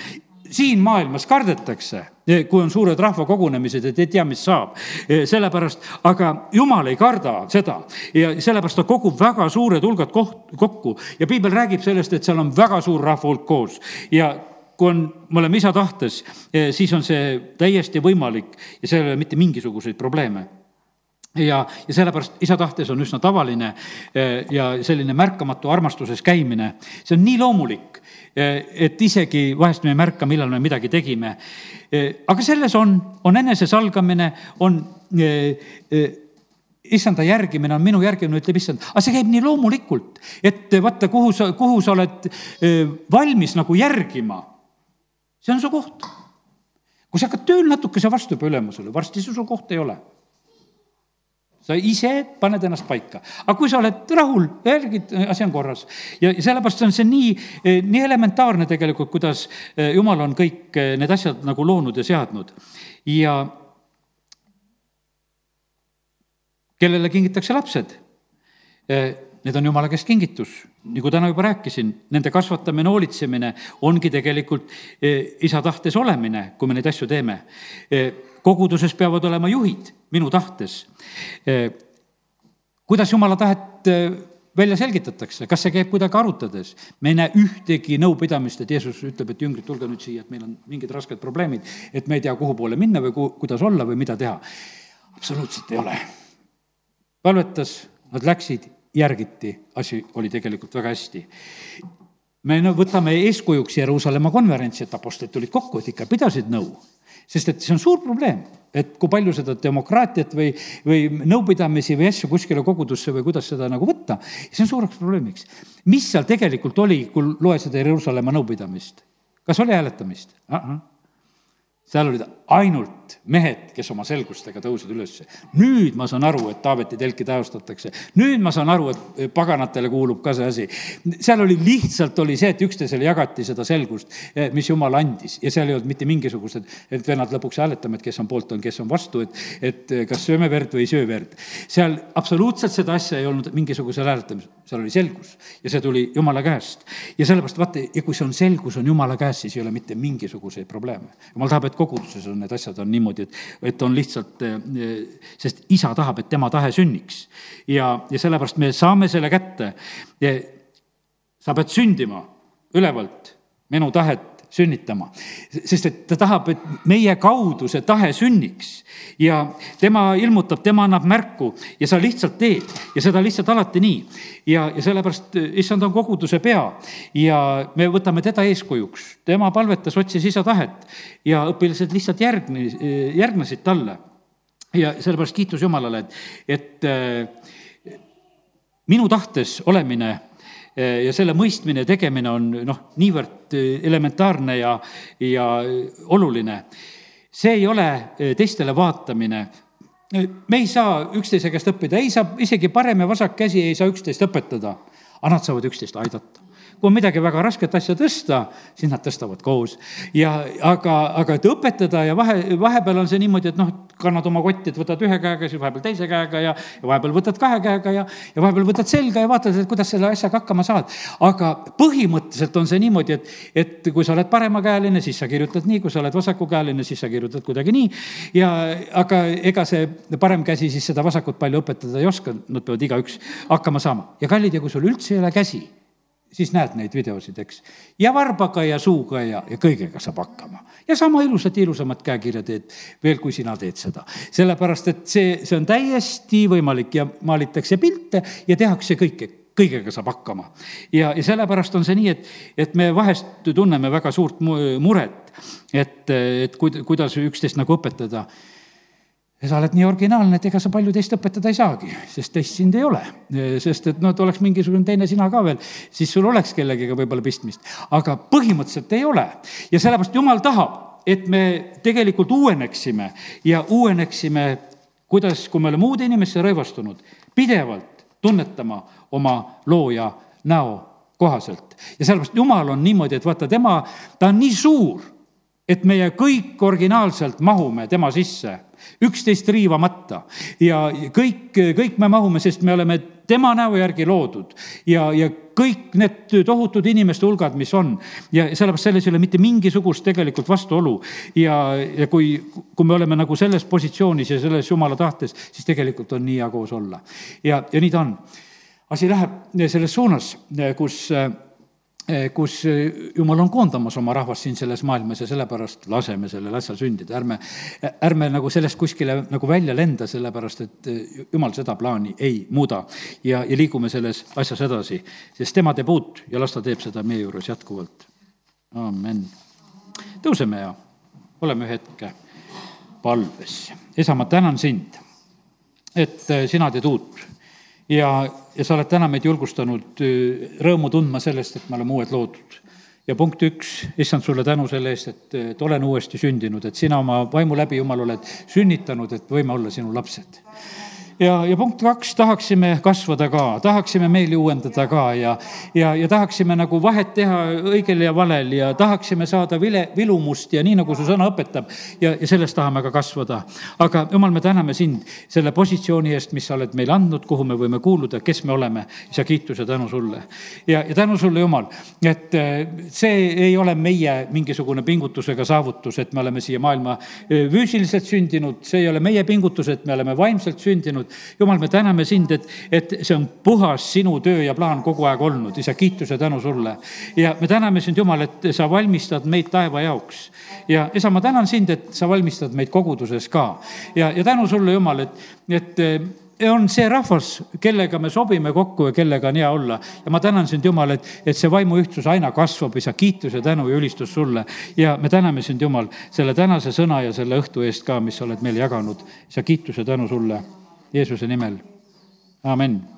siin maailmas kardetakse, kui on suured rahvakogunemised, et ei tea, mis saab. sellepärast, aga jumal ei karda seda. Ja sellepärast ta kogub väga suured hulgad koht, kokku. Ja piibel räägib sellest, et seal on väga suur rahva hulk koos. Ja kui on, me oleme isa tahtes, siis on see täiesti võimalik ja seal ei ole mitte mingisuguseid probleeme ja, ja sellepärast isa tahtes on üsna tavaline ja selline märkamatu armastuses käimine, see on nii loomulik et isegi vahest me ei märka, millal me midagi tegime. aga selles on, on enesesalgamine, on issanda järgimine on minu järgimine, ütleb issand, aga see käib nii loomulikult, et vaata, kuhu sa, kuhu sa oled valmis nagu järgima. see on su koht. kui sa hakkad tööl natukese vastu juba ülemusele, varsti sul kohta ei ole sa ise paned ennast paika. aga kui sa oled rahul, järgid, asi on korras. ja, sellepärast on see nii, nii elementaarne tegelikult, kuidas eh, jumal on kõik need asjad nagu loonud ja seadnud. ja kellele kingitakse lapsed? Need on jumala käest kingitus, nagu täna juba rääkisin, nende kasvatamine, hoolitsemine ongi tegelikult isa tahtes olemine, kui me neid asju teeme koguduses peavad olema juhid minu tahtes. kuidas jumala tahet välja selgitatakse, kas see käib kuidagi arutades? me ei näe ühtegi nõupidamist, et Jeesus ütleb, et jüngrid, tulge nüüd siia, et meil on mingid rasked probleemid, et me ei tea, kuhu poole minna või ku-, kuidas olla või mida teha. absoluutselt ei ole. palvetas, nad läksid, järgiti, asi oli tegelikult väga hästi me no võtame eeskujuks Jeruusalemma konverentsi, et apostlid tulid kokku, et ikka pidasid nõu sest et see on suur probleem, et kui palju seda demokraatiat või, või nõupidamisi või asju kuskile kogudusse või kuidas seda nagu võtta, see on suureks probleemiks. mis seal tegelikult oli, kui loe seda Jeruusalemma nõupidamist? kas oli hääletamist seal olid ainult mehed, kes oma selgustega tõusid ülesse. nüüd ma saan aru, et Taaveti telki täostatakse. nüüd ma saan aru, et paganatele kuulub ka see asi. seal oli lihtsalt, oli see, et üksteisele jagati seda selgust, eh, mis Jumal andis ja seal ei olnud mitte mingisugused, et vennad lõpuks hääletame, et kes on poolt, on, kes on vastu, et, et eh, kas sööme verd või ei söö verd. seal absoluutselt seda asja ei olnud mingisugusel hääletamisel, seal oli selgus ja see tuli Jumala käest. ja sellepärast vaata, ja kui see on selgus, on Jumala käes, siis ei ole mitte mingisuguseid probleeme. Jumal tahab, et koguduses on need asjad on niimoodi, et, et on lihtsalt, eh, sest isa tahab, et tema tahe sünniks. ja, ja sellepärast me saame selle kätte. sa pead sündima ülevalt minu tahet sünnitama. sest et ta tahab, et meie kaudu see tahe sünniks ja tema ilmutab, tema annab märku ja sa lihtsalt teed ja seda lihtsalt alati nii. ja, ja sellepärast issand on koguduse pea ja me võtame teda eeskujuks, tema palvetas, otsis isa tahet ja õpilased lihtsalt järgne, järgnesid talle. ja sellepärast kiitus Jumalale, et, et äh, minu tahtes olemine ja selle mõistmine ja tegemine on noh, niivõrd eh, elementaarne ja, ja oluline. see ei ole eh, teistele vaatamine. me ei saa üksteise käest õppida, ei saa, isegi parem ja vasak käsi ei saa üksteist õpetada, aga nad saavad üksteist aidata kui on midagi väga rasket asja tõsta, siis nad tõstavad koos. ja aga, aga et õpetada ja vahe, vahepeal on see niimoodi, et noh, kannad oma kotti, et võtad ühe käega, siis vahepeal teise käega ja, ja vahepeal võtad kahe käega ja, ja vahepeal võtad selga ja vaatad, et kuidas selle asjaga hakkama saad. aga põhimõtteliselt on see niimoodi, et, et kui sa oled paremakäeline, siis sa kirjutad nii, kui sa oled vasakukäeline, siis sa kirjutad kuidagi nii. ja aga ega see parem käsi siis seda vasakut palju õpetada ei oska, nad peavad igaüks hakkama saama. ja kallid, ja kui sul üldse ei ole käsi siis näed neid videosid, eks. ja varbaga ja suuga ja, ja kõigega saab hakkama. ja sama ilusat, ilusamat käekirja teed veel, kui sina teed seda. sellepärast, et see, see on täiesti võimalik ja maalitakse pilte ja tehakse kõike kõigega saab hakkama. ja, ja sellepärast on see nii, et, et me vahest tunneme väga suurt muret, et, et kuid-, kuidas üksteist nagu õpetada sa oled nii originaalne, et ega sa palju teist õpetada ei saagi, sest teist sind ei ole. sest et noh, et oleks mingisugune teine sina ka veel, siis sul oleks kellegiga võib-olla pistmist. aga põhimõtteliselt ei ole ja sellepärast jumal tahab, et me tegelikult uueneksime ja uueneksime, kuidas, kui me oleme uude inimesse rõivastunud, pidevalt tunnetama oma looja näo kohaselt. ja sellepärast Jumal on niimoodi, et vaata, tema, ta on nii suur, et meie kõik originaalselt mahume tema sisse üksteist riivamata ja kõik, kõik me mahume, sest me oleme tema näo järgi loodud ja, ja kõik need tohutud inimeste hulgad, mis on ja sellepärast selles ei ole mitte mingisugust tegelikult vastuolu. ja, ja kui, kui me oleme nagu selles positsioonis ja selles jumala tahtes, siis tegelikult on nii hea koos olla. ja, ja nii ta on. asi läheb selles suunas, kus kus eh, jumal on koondamas oma rahvast siin selles maailmas ja sellepärast laseme sellel asjal sündida, ärme, ärme nagu sellest kuskile nagu välja lenda, sellepärast et eh, jumal seda plaani ei muuda. ja, ja liigume selles asjas edasi, sest tema teeb uut ja las ta teeb seda meie juures jätkuvalt. amen. tõuseme ja oleme ühe hetke palves. isa, ma tänan sind, et sina teed uut ja, ja sa oled täna meid julgustanud äh, rõõmu tundma sellest, et me oleme uued loodud. ja punkt üks, issand sulle tänu selle eest, et, et olen uuesti sündinud, et sina oma vaimu läbi, Jumal, oled sünnitanud, et võime olla sinu lapsed ja, ja punkt kaks, tahaksime kasvada ka, tahaksime meeli uuendada ka ja, ja, ja tahaksime nagu vahet teha õigel ja valel ja tahaksime saada vile, vilumust ja nii, nagu su sõna õpetab ja, ja sellest tahame ka kasvada. aga jumal, me täname sind selle positsiooni eest, mis sa oled meile andnud, kuhu me võime kuuluda, kes me oleme. isa, kiitus ja tänu sulle. ja, ja tänu sulle, Jumal, et eh, see ei ole meie mingisugune pingutus ega saavutus, et me oleme siia maailma eh, füüsiliselt sündinud, see ei ole meie pingutus, et me oleme vaimselt sündinud, olnud. jumal, me täname sind, et, et see on puhas sinu töö ja plaan kogu aeg olnud, isa, kiitus ja tänu sulle. ja me täname sind, Jumal, et sa valmistad meid taeva jaoks. ja isa, ma tänan sind, et sa valmistad meid koguduses ka. ja, ja tänu sulle, Jumal, et, et on see rahvas, kellega me sobime kokku ja kellega on hea olla. ja ma tänan sind, Jumal, et, et see vaimuühtsus aina kasvab, isa, kiitus ja tänu ja ülistus sulle. ja me täname sind, Jumal, selle tänase sõna ja selle õhtu eest ka, mis sa oled meile jaganud. isa, kiitus ja tänu sulle Jeesuse nimel, amin